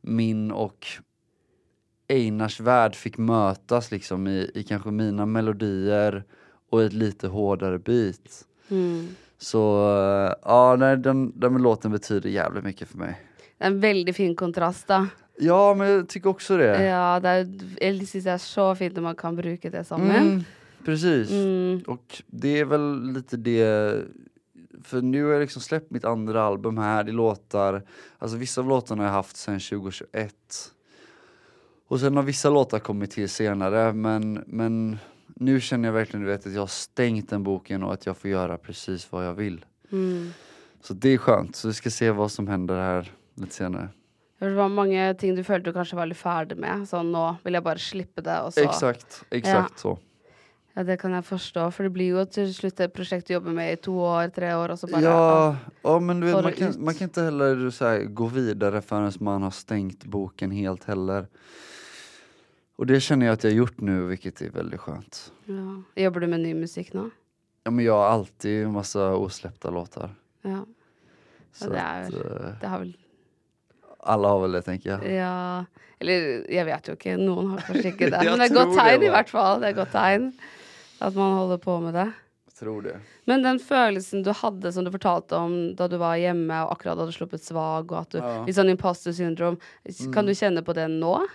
min och Einars värld fick mötas liksom i, i kanske mina melodier och ett lite hårdare beat. mm. Så eh, ja, nej, den, den låten betyder jävligt mycket för mig. En väldigt fin kontrast då. Ja, men jag tycker också det. Ja, det är, jag det är så fint när man kan bruka det samman. Mm, precis. Mm. Och det är väl lite det, för nu har jag liksom släppt mitt andra album här, det låtar, alltså vissa av låtarna har jag haft sedan 2021. Och sen har vissa låtar kommit till senare, men, men nu känner jag verkligen du vet, att jag har stängt den boken och att jag får göra precis vad jag vill. Mm. Så det är skönt, så vi ska se vad som händer här lite senare. Det var många ting du følte du kanske var lite färdig med. Så nu vill jag bara slippa det. Och så. Exakt, exakt så. Ja, det kan jag förstå. För det blir ju till slut ett projekt du jobbar med i två år, tre år och så bara... Ja, ja men du vet, man kan, man kan inte heller så här, gå vidare förrän man har stängt boken helt heller. Och det känner jag att jag har gjort nu, vilket är väldigt skönt. ja. Jobbar du med ny musik nu? Ja, men jag har alltid en massa osläppta låtar. Ja. Så det är- att, eh, Det har väl... alla har väl det tänker jag. Ja Eller jag vet ju inte, någon har kanske inte det. Men det är gott tegn i va? hvert fall. Det är gott tegn. At man holder på med det. Jag tror det. Men den følelsen du hadde som du fortalte om da du var hjemme og akkurat hadde sluppet svag, og at du Ja. sånn imposter syndrom, kan du kjenne på det nå?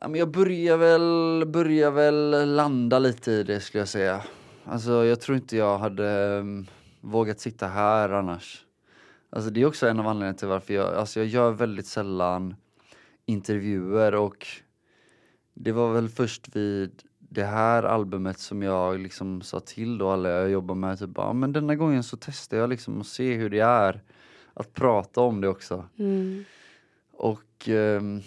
Ja, men jag börjar väl, börjar väl landa lite i det skulle jag säga. Alltså jag tror inte jag hade um, vågat sitta här annars. Alltså det är också en av anledningarna till varför jag, alltså jag gör väldigt sällan intervjuer och det var väl först vid det här albumet som jag liksom sa till då alla jag jobbar med typ ja men denna gången så testar jag liksom att se hur det är att prata om det också. Och ehm,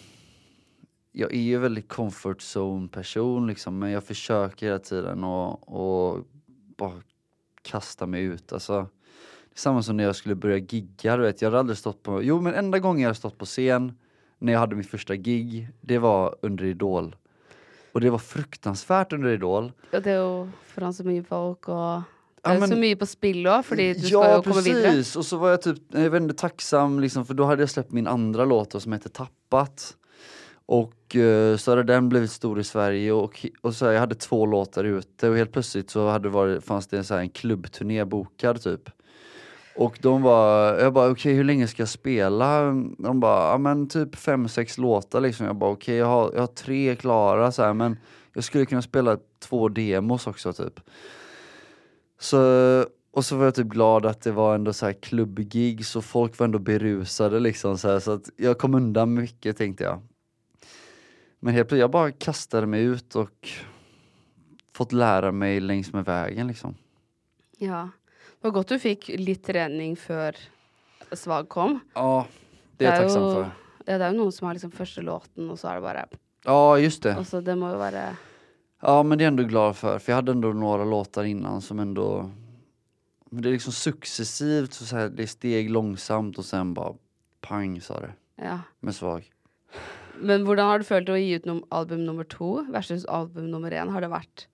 jag är ju väldigt comfort zone person liksom men jag försöker hela tiden och, och bara kasta mig ut. Alltså, det är samma som när jag skulle börja gigga, du vet. Jag hade aldrig stått på, jo men enda gången jag har stått på scen när jag hade mitt första gig, det var under Idol. Och det var fruktansvärt under Idol. Og det er jo foran så mye folk, og det Ja, er men- så mye på spill òg, fordi du skal ja jo komme videre. precis, och så var jag typ, jag inte, tacksam liksom för då hade jag släppt min andra låt då, som heter Tappat. Och eh, så hade den blivit stor i Sverige och, och så här, jag hade två låtar ute och helt plötsligt så hade det varit, fanns det en, så här, en klubbturné bokad typ. Och de var, jag bara okej hur länge ska jag spela? De bara, ja men typ fem, sex låtar liksom. Jag bara okej jag, har, jag har tre klara så här, men jag skulle kunna spela två demos också typ. Så, och så var jag typ glad att det var ändå så här klubbgig så folk var ändå berusade liksom så, här, så att jag kom undan mycket tänkte jag. Men helt plötsligt, jag bara kastade mig ut och fått lära mig längs med vägen liksom. Ja. Det var godt du fikk litt trening før Svag kom. Ja, det är jag tacksam för. Ja, det er jo noen som har liksom første låten, og så er det bare Ja, just det. Altså, det må være Ja, men det är jag ändå glad för, för jag hade ändå några låtar innan som ändå men det är liksom successivt, så här, det är steg långsamt och sen bara pang sa det, Ja. med svag. Men hvordan har du følt å gi ut album nummer to versus album nummer én? Har det vært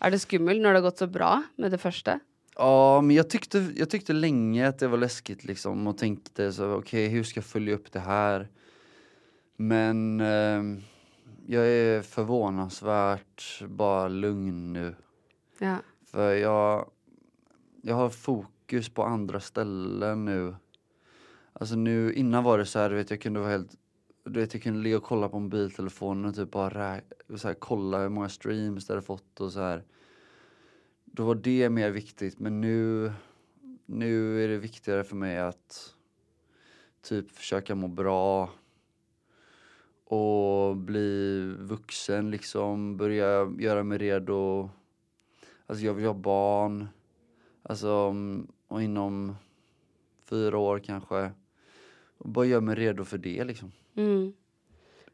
Er det skummelt når det har gått så bra med det første? Ja, men jag tyckte, jag tyckte länge att det var läskigt liksom och tänkte så okej, hur ska jag följa upp det här? Men ehm, jag är förvånansvärt bara lugn nu. Ja. För jag, jag har fokus på andra ställen nu. Alltså nu, innan var det så här, du vet jag kunde vara helt du vet jag kunde ligga och kolla på mobiltelefonen och typ bara rä- så här, kolla hur många streams det hade fått och så här. Då var det mer viktigt men nu, nu är det viktigare för mig att typ försöka må bra och bli vuxen liksom, börja göra mig redo. Alltså jag vill ha barn. Alltså om- och inom fyra år kanske. Och bara göra mig redo för det liksom. Mm.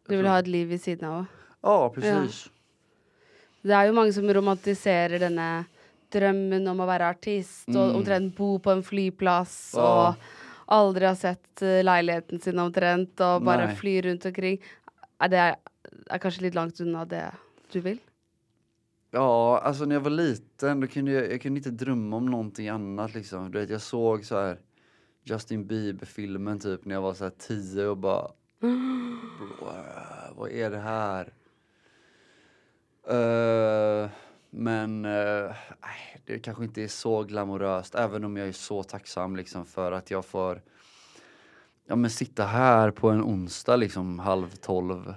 Du vil ha et liv ved siden av òg? Ja, precis. Det er jo mange som romantiserer denne drømmen om å være artist og Mm. omtrent bo på en flyplass Ja. og aldri ha sett eh, leiligheten sin omtrent og bare Nei. fly rundt omkring. Er det er kanskje litt langt unna det du vil? Ja, alltså när jag var liten då kunde jag, jag kunde inte drömma om någonting annat liksom. Du vet, jag såg så här Justin Bieber-filmen typ när jag var så här tio och bara "Wow, vad är det här? Uh, men uh, det kanske inte är så glamoröst även om jag är så tacksam liksom för att jag får ja, men sitta här på en onsdag liksom halv tolv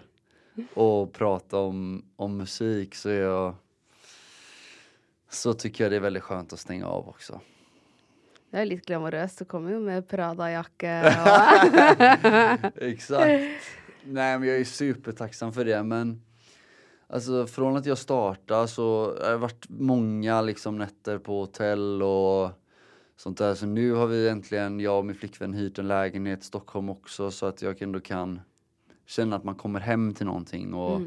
och prata om, om musik så jag så tycker jag det är väldigt skönt att stänga av också. Det er litt glamorøst. Du kommer jo med Prada-jakke og Exakt. Nej men jag är supertacksam för det men Alltså från att jag startade så har det varit många liksom nätter på hotell och sånt där. Så nu har vi äntligen, jag och min flickvän hyrt en lägenhet i Stockholm också så att jag ändå kan känna att man kommer hem till någonting och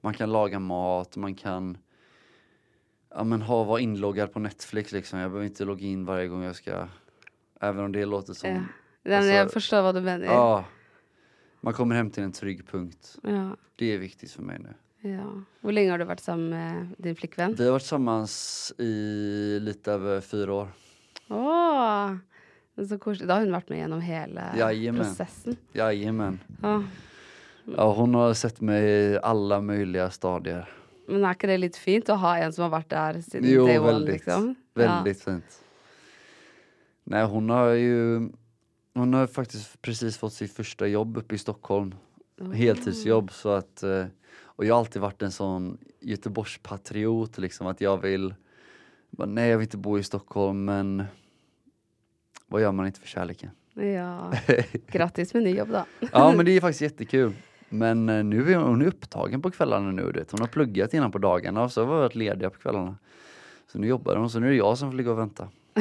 man kan laga mat, man kan ja, men ha, vara inloggad på Netflix liksom. Jag behöver inte logga in varje gång jag ska, även om det låter som ja. Jeg Alltså, forstår hva du mener. Ja. Man kommer hem till en trygg punkt. Ja. Det är viktigt för mig nu. ja. Hvor lenge har du vært sammen med din flikkvenn? Vi har varit tillsammans i lite över fyra år. Åh, så koselig. Da har hun vært med gjennom hele Jajamän. prosessen. Jajamän. Ja. Ja, hon har sett mig i alla möjliga stadier. Men är inte det lite fint att ha en som har varit där sedan Jo, day one? väldigt. Liksom? Väldigt fint. Nej, hon har ju hon har faktiskt precis fått sitt första jobb uppe i Stockholm. Heltidsjobb så att eh, och jag har alltid varit en sån Göteborgspatriot liksom att jag vill bara, nej jag vill inte bo i Stockholm men vad gör man inte för kärleken? Ja. ja. Grattis med nyjobb då. Ja men det är faktiskt jättekul. Men eh, nu är hon, upptagen på kvällarna nu. Vet. Hon har pluggat innan på dagarna och så har vi varit lediga på kvällarna. Så nu jobbar hon, så nu är det jag som får ligga och vänta.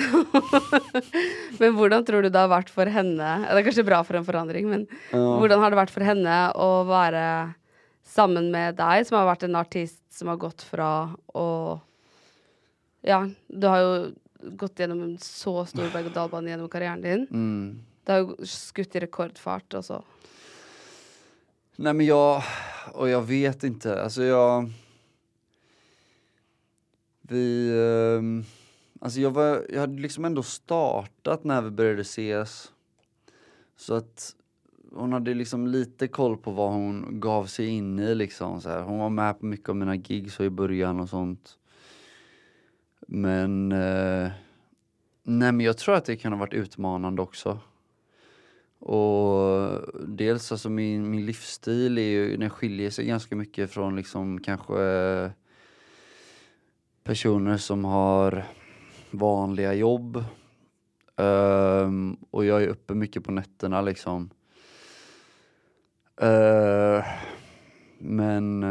Men hur tror du det har varit för henne? Det är kanske bra för en förändring, men Ja. hur har det varit för henne att vara samman med dig som har varit en artist som har gått från och ja, du har ju gått igenom en så stor berg och dalbana genom karriären din. Mm. Det har ju skutt i rekordfart och så. Nej men jag, och jag vet inte, alltså jag... Vi, eh, alltså jag var, jag hade liksom ändå startat när vi började ses. Så att hon hade liksom lite koll på vad hon gav sig in i liksom så här. Hon var med på mycket av mina gigs i början och sånt. Men, eh, nej men jag tror att det kan ha varit utmanande också. Och dels alltså min, min livsstil är ju, den skiljer sig ganska mycket från liksom kanske personer som har vanliga jobb. Um, och jag är uppe mycket på nätterna liksom. Uh, men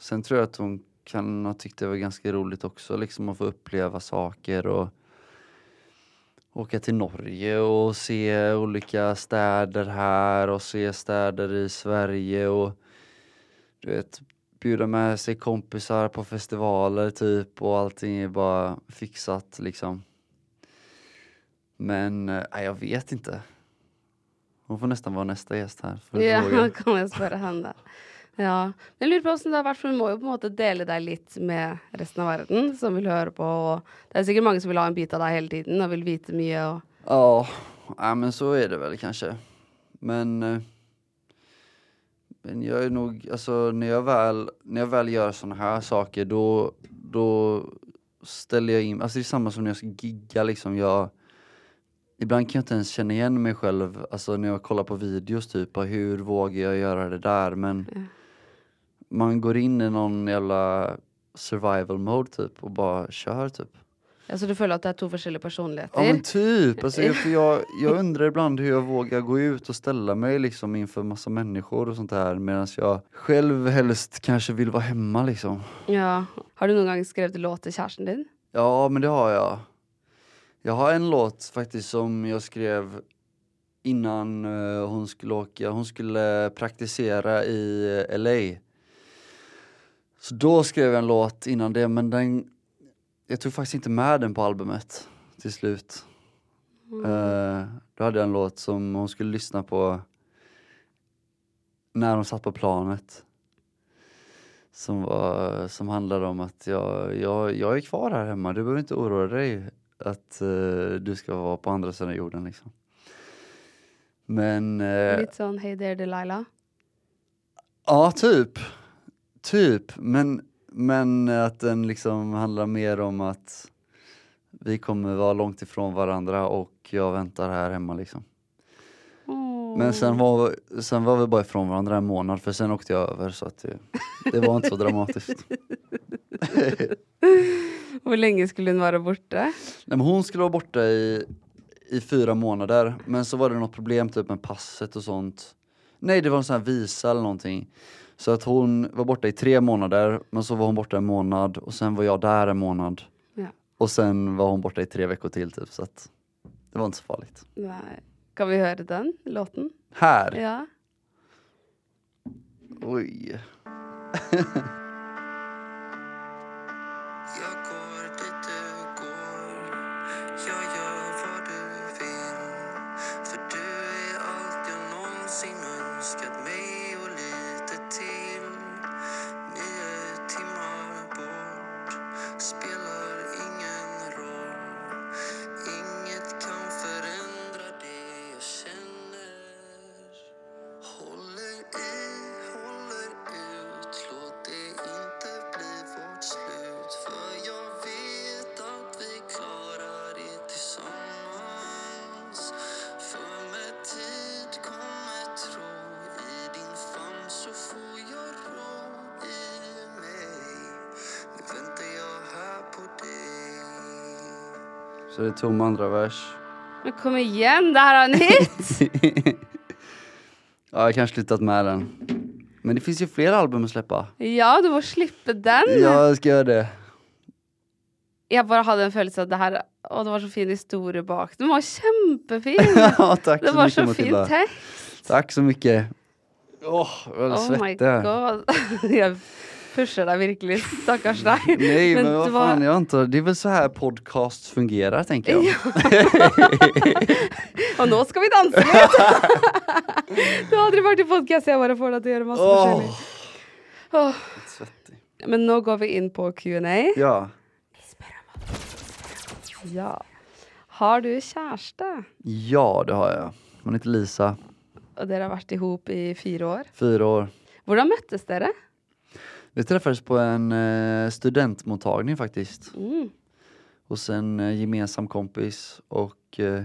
sen tror jag att hon kan ha tyckt det var ganska roligt också liksom att få uppleva saker och åka till Norge och se olika städer här och se städer i Sverige och du vet bjuda med sig kompisar på festivaler typ och allting är bara fixat liksom. Men eh, nej, jag vet inte. Hon får nästan vara nästa gäst här. För Ja, kan jag spørre henne. Ja. Men jeg lurer på hvordan det har vært, for du må jo på en måte dele deg litt med resten av verden som vil høre på. Og det er sikkert mange som vil ha en bit av deg hele tiden og vil vite mye. Og... Ja, ja, men så är det väl kanske. Men, eh, men jag är nog, alltså när jag väl, när jag väl gör såna här saker då, då ställer jag in, alltså det är samma som när jag ska gigga liksom. Jag, ibland kan jag inte ens känna igen mig själv, alltså när jag kollar på videos typ, hur vågar jag göra det där? Men man går in i någon jävla survival mode typ och bara kör typ. Ja, så du føler at det er to forskjellige personligheter? Ja men typ, alltså, jag, för jag, jag undrar ibland hur jag vågar gå ut och ställa mig liksom inför massa människor och sånt där medan jag själv helst kanske vill vara hemma liksom. Ja. Har du noen gang skrevet låt til kjæresten din? Ja men det har jag. Jag har en låt faktiskt som jag skrev innan eh, hon skulle åka, hon skulle praktisera i LA. Så då skrev jag en låt innan det men den, jag tog faktiskt inte med den på albumet till slut. Eh, då hade jag en låt som hon skulle lyssna på när hon satt på planet. Som, var, som handlade om att jag, jag, jag är kvar här hemma, du behöver inte oroa dig att eh, du ska vara på andra sidan jorden liksom. Men eh, Litt sånn Hey there Delilah? ja, typ. Typ, men, men att den liksom handlar mer om att vi kommer vara långt ifrån varandra och jag väntar här hemma liksom. Men sen var, sen var vi bara ifrån varandra en månad för sen åkte jag över så att det, det var inte så dramatiskt. Hvor lenge skulle hun være borte? Nej, men hon skulle vara borta i, i fyra månader men så var det något problem typ med passet och sånt. Nej det var en sån här visa eller någonting. Så att hon var borta i tre månader men så var hon borta en månad och sen var jag där en månad. Ja. Och sen var hon borta i tre veckor till typ så att det var inte så farligt. Nei. Kan vi høre den låten? Här! Ja. Oj. tom andra vers. Men kom igen, det här är en hit! Ja, jag kanske slutat med den. Men det finns ju fler album att släppa. ja, du får slippa den. Ja, jag ska göra det. Jag bara hade en känsla att det här, åh det var så fin historia bak. Den var jättefin! ja, tack Det så var mycket så Matilda. fin text. Tack så mycket. Åh, jag är Oh my god. jag pushar dig verkligen, stackars dig. Nej men, vad det var- fan, jag antar, det är väl så här podcasts fungerar tänker jag. Och nu ska vi dansa lite! du har aldrig varit i podcast, jag bara får dig att göra massa. Åh. svettig. Men nu går vi in på Q&A. Ja. Ja. Har du kärste? ja, det har jag. Hon heter Lisa, Och dere har varit ihop i fyra år. fyra år. Hvordan möttes dere? Vi träffades på en eh, studentmottagning faktiskt. Mm. hos en eh, gemensam kompis och eh,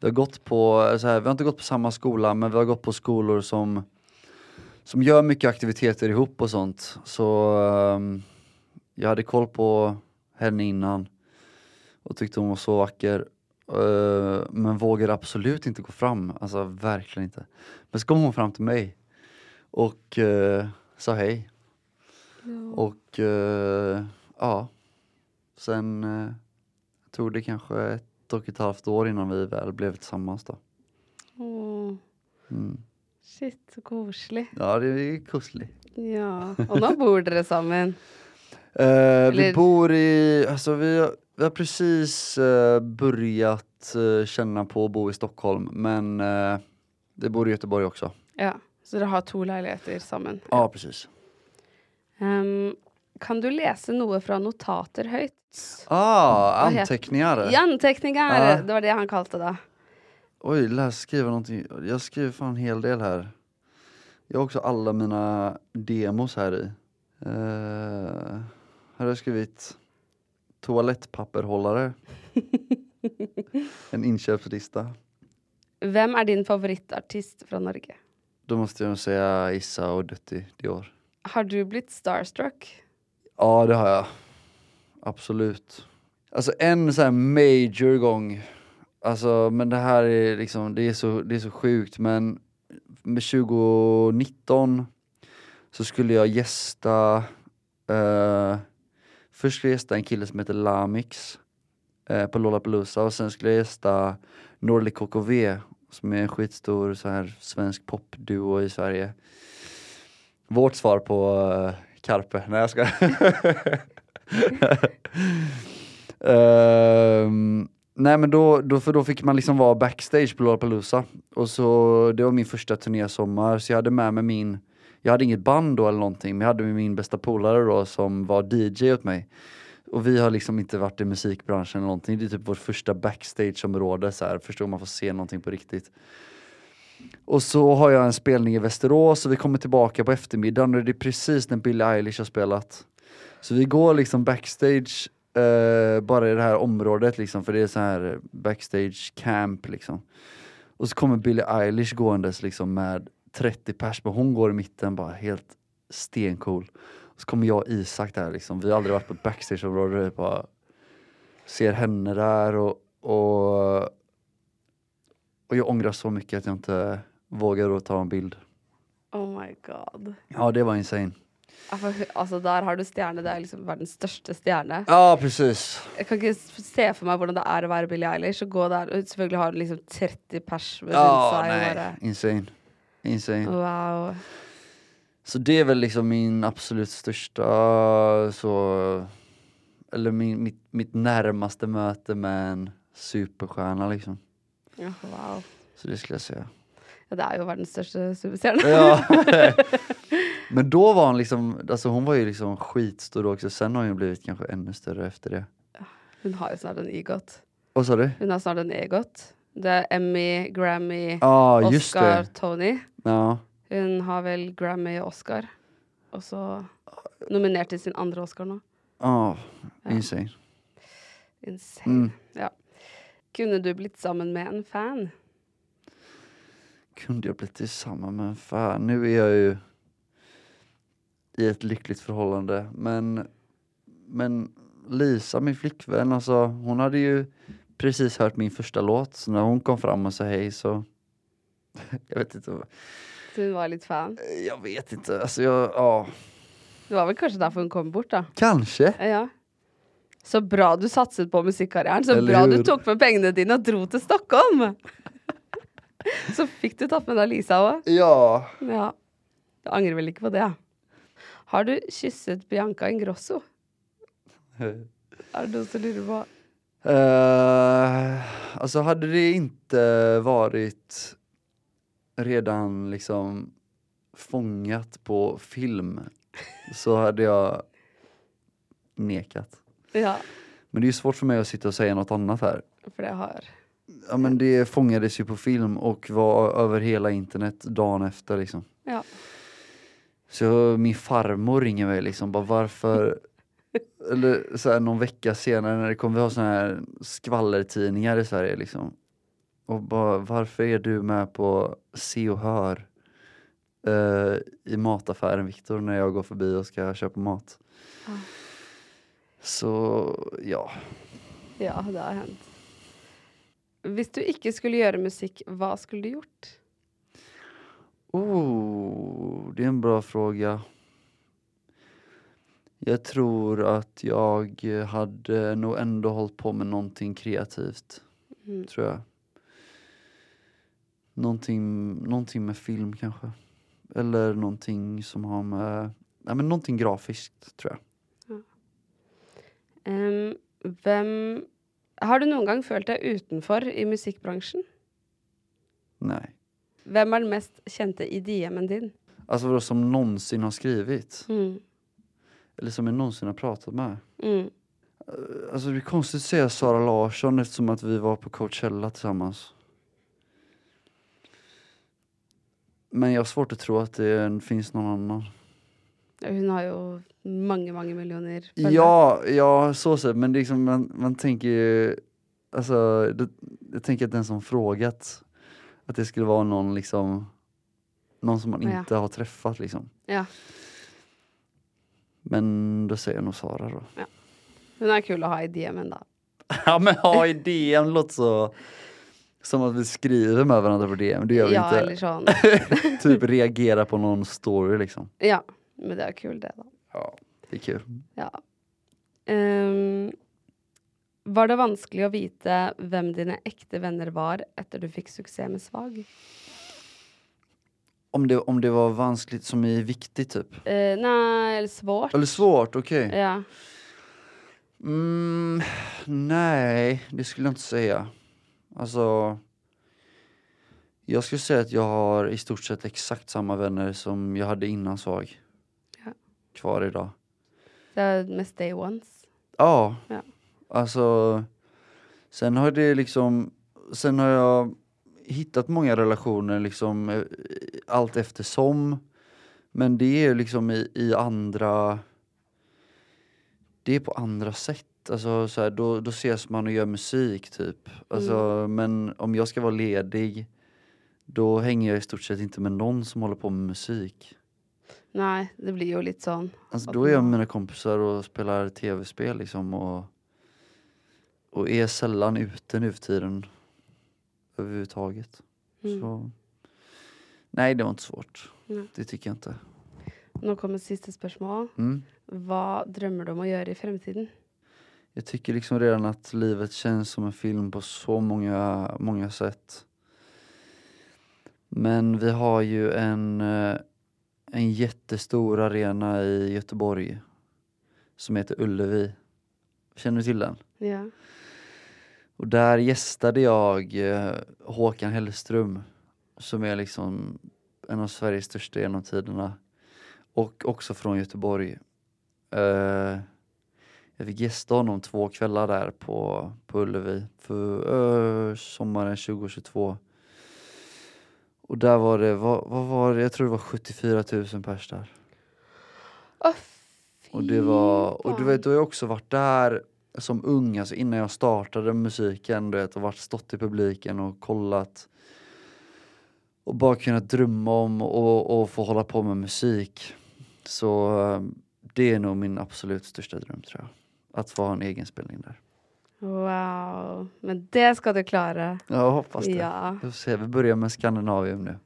vi har gått på, så här, vi har inte gått på samma skola men vi har gått på skolor som som gör mycket aktiviteter ihop och sånt. Så ehm, jag hade koll på henne innan och tyckte hon var så vacker. eh, men vågade absolut inte gå fram, alltså verkligen inte. Men så kom hon fram till mig och eh, sa hej. Och eh, ja, sen eh, tog det kanske ett och ett halvt år innan vi väl blev tillsammans då. Åh, Mm. shit, så koselig. Ja, det är koselig. Ja. Och nu bor dere sammen. Eh, vi Eller- bor i, alltså vi, har- vi har precis eh, börjat eh, känna på att bo i Stockholm men uh, vi bor i Göteborg också. Ja. Så dere har to leiligheter sammen. Ja, precis. Ehm, kan du läsa något från notater högt? Ah, anteckningar. Ja, anteckningar! Ja. Det var det han kallade det. Oj, läs skriva någonting. Jag skriver fan en hel del här. Jag har också alla mina demos här i. Uh, här har jag skrivit toalettpapperhållare. en inköpslista. Vem är din favoritartist från Norge? Då måste jag säga Issa och Dutti Dior. Har du blivit starstruck? Ja, det har jag. Absolut. Alltså en sån här major gång. Alltså, men det här är liksom, det är så, det är så sjukt men med 2019 så skulle jag gästa, eh, först skulle jag gästa en kille som heter Lamix eh, på Lollapalooza och sen skulle jag gästa Norli KKV som är en skitstor så här svensk popduo i Sverige. Vårt svar på uh, Carpe, nej jag ska. Ehm, nej men då, då, för då fick man liksom vara backstage på Lollapalooza och så, det var min första turnésommar så jag hade med mig min, jag hade inget band då eller någonting men jag hade med min bästa polare då som var DJ åt mig. Och vi har liksom inte varit i musikbranschen eller någonting, det är typ vårt första backstageområde så här, förstår man får se någonting på riktigt. Och så har jag en spelning i Västerås och vi kommer tillbaka på eftermiddagen och det är precis när Billie Eilish har spelat. Så vi går liksom backstage eh, bara i det här området liksom för det är så här backstage camp liksom. Och så kommer Billie Eilish gåendes liksom med 30 pers, men hon går i mitten bara helt stencool. Och så kommer jag och Isak där liksom, vi har aldrig varit på ett backstageområde, bara ser henne där och, och, och jag ångrar så mycket att jag inte vågar ta en bild. Oh my god. Ja det var insane. Altså, altså Der har du stjerne. Det er liksom verdens største stjerne. Ja precis. Jeg kan ikke s- se for meg hvordan det er å være Billie Eilish og gå der og selvfølgelig har liksom 30 pers rundt Ja seg. bare, insane. Insane. wow. Så det är väl liksom min absolut största så eller min, mitt, mitt närmaste möte med en superstjärna liksom. Ja, wow. Så det skulle jag säga. Ja, det er jo verdens største superstjerne. Ja. Men då var hon liksom, alltså hon var ju liksom skitstor då också, sen har hon ju blivit kanske ännu större efter det. Hun har jo snart en EGOT. Vad sa du? Hun har snart en EGOT. Det er Emmy, Grammy, just Oscar, det. Tony. Ja. Hun har vel Grammy og Oscar. Og så nominert til sin andre Oscar nå. Ja, Ja. insane. Insane. Mm. Ja. Kunne du blitt sammen med en fan? Kunde jag blivit tillsammans med en fan? Nu är jag ju i ett lyckligt förhållande men, men Lisa, min flickvän, alltså hon hade ju precis hört min första låt, så när hon kom fram och sa hej så jag vet inte. hun var litt fan. Jag vet inte, alltså jag, ja, Det var vel kanskje derfor hun kom bort, da. kanske. Ja. Så bra du satset på musikkarrieren. Så Eller bra du hur? tok med pengene dine og dro til Stockholm! Så fikk du tatt med deg Lisa òg. Ja. Ja. Du angrer vel ikke på det? Har du kysset Bianca Ingrosso? Er det noen som lurer på? Eh, alltså hade det inte varit redan liksom fångat på film så hade jag nekat. Ja, Men det är svårt för mig att sitta och säga något annat här. for det har Ja men det fångades ju på film och var över hela internet dagen efter liksom. Ja. Så min farmor ringer mig liksom bara varför Eller så här, någon vecka senare när det kommer vi ha såna här skvallertidningar i Sverige liksom. Och bara varför är du med på Se och Hör eh, i mataffären Viktor när jag går förbi och ska köpa mat. Ja. Så ja, Ja, det har hendt. Hvis du ikke skulle gjøre musikk, hva skulle du gjort? Oh, det är en bra fråga. Jag tror att jag hade nog ändå hållit på med någonting kreativt, Mm. tror jag. Någonting, någonting med film kanske. Eller någonting som har med, ja men någonting grafiskt tror jag. Em, hvem Har du noen gang følt deg utenfor i musikkbransjen? Nej. Hvem er den mest kjente i DM-en din? Alltså vadå som någonsin har skrivit? Mm. Eller som jag någonsin har pratat med? Mm. Alltså det är konstigt att säga Sara Larsson eftersom att vi var på Coachella tillsammans. Men jag har svårt att tro att det finns någon annan. Ja, Hun har jo mange, mange millioner følgere. Ja, ja så sett, men liksom, man, man tänker ju, alltså, det, jag tänker att den som frågat, att det skulle vara någon liksom, någon som man Ja. inte har träffat liksom. Ja. Men då säger jag nog Sara då. Hun er kul å ha i DM-en, da. Ja men ha idén låter så som att vi skriver med varandra på DM, det gör vi Ja, inte. eller sånn. typ reagera på någon story liksom. Ja, men det er kul, det, da. Ja, det är kul. Ja. Ehm, var det vanskelig å vite hvem dine ekte venner var etter du fikk suksess med Svag? Om det, om det var vanskligt som är viktigt typ. Eh, nei, eller svårt. Eller svårt, okej. Ja. Mm, nej, det skulle jag inte säga. Alltså, jag skulle säga att jag har i stort sett exakt samma vänner som jag hade innan Svag. Kvar idag. Det mest day ones. Ja. Ja. Alltså, sen har det liksom, sen har jag hittat många relationer liksom eh, allt eftersom. Men det är liksom i, i andra, det är på andra sätt. Alltså så här, då, då ses man och gör musik typ. Alltså, Men om jag ska vara ledig, då hänger jag i stort sett inte med någon som håller på med musik. Nei, det blir jo litt sånn. Alltså Att då är jag med mina kompisar och spelar tv-spel liksom och, och är sällan ute nu för tiden överhuvudtaget. Mm. Så, nej, det var inte svårt. Nej. Det tycker jag inte. Nå kommer siste spørsmål. Mm. Hva drømmer du om å gjøre i fremtiden? Jag tycker liksom redan att livet känns som en film på så många, många sätt. Men vi har ju en, eh, en jättestor arena i Göteborg som heter Ullevi. Känner du till den? Ja. Och där gästade jag eh, Håkan Hellström som är liksom en av Sveriges största genom tiderna. Och också från Göteborg. Eh, jag fick gästa honom två kvällar där på, på Ullevi för eh, sommaren 2022. Och där var det, vad, vad var det, jag tror det var 74 000 pers där. Fy Och det var, och du vet, då har jag också varit där som ung, alltså innan jag startade musiken, du vet, och varit, stått i publiken och kollat. Och bara kunnat drömma om och, och få hålla på med musik. Så eh, det är nog min absolut största dröm tror jag. att få ha en egen spelning där. Wow. Men det ska du klara. Jag hoppas det. Ja. Vi får se, vi börjar med Skandinavium nu.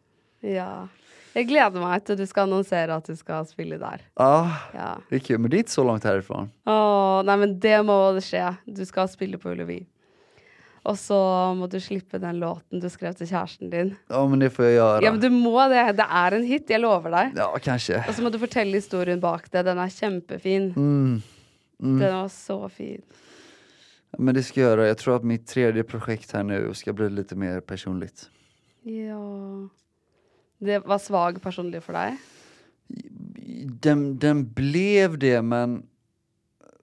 Ja. Jag gleder meg til du ska annonsera att du ska spela där. Ja, Ja. det är kul, men det är inte så långt härifrån. Åh, nei, men det må skje. Du skal spille på Ullevi. Og så må du slippe den låten du skrev til kjæresten din. Ja, men det får jag göra. Ja, men du må det. Det er en hit, jeg lover deg. Ja, kanske. Og så må du fortelle historien bak det. Den er kjempefin. Mm. Den var så fin. Men det ska jag göra. Jag tror att mitt tredje projekt här nu ska bli lite mer personligt. Ja Det var svag personlig for deg? Den, den blev det, men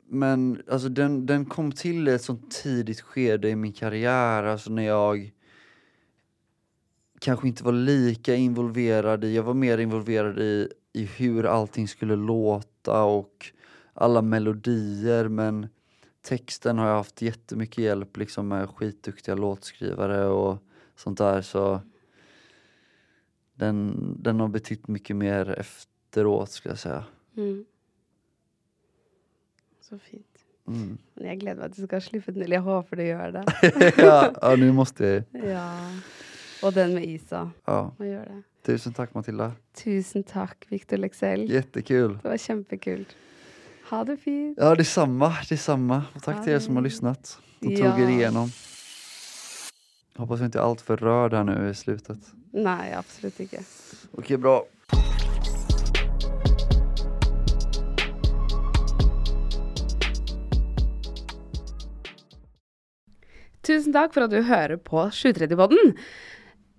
men alltså den, den kom till ett sånt tidigt skede i min karriär, alltså när jag kanske inte var lika involverad i, jag var mer involverad i, i hur allting skulle låta och alla melodier men texten har jag haft jättemycket hjälp liksom med skitduktiga låtskrivare och sånt där så den, den har betytt mycket mer efteråt skulle jag säga. Mm. Så fint. Mm. Jeg gleder meg til du skal slippe den. Eller jeg håper du gjør det. ja, ja, nu måste jag. Ja. Og den med Isa. Ja. Må gjøre det. Tusen tack Matilda. Tusen takk, Victor Leksell. Jättekul. Det var kjempekult. Ha det fint. Ja, detsamma, detsamma. Och tack till er som har lyssnat och tog er Ja. igenom. Hoppas jag inte är allt för rörd här nu i slutet. Nei, absolutt ikke. Okej, bra. Tusen takk for at du hører på 730-podden.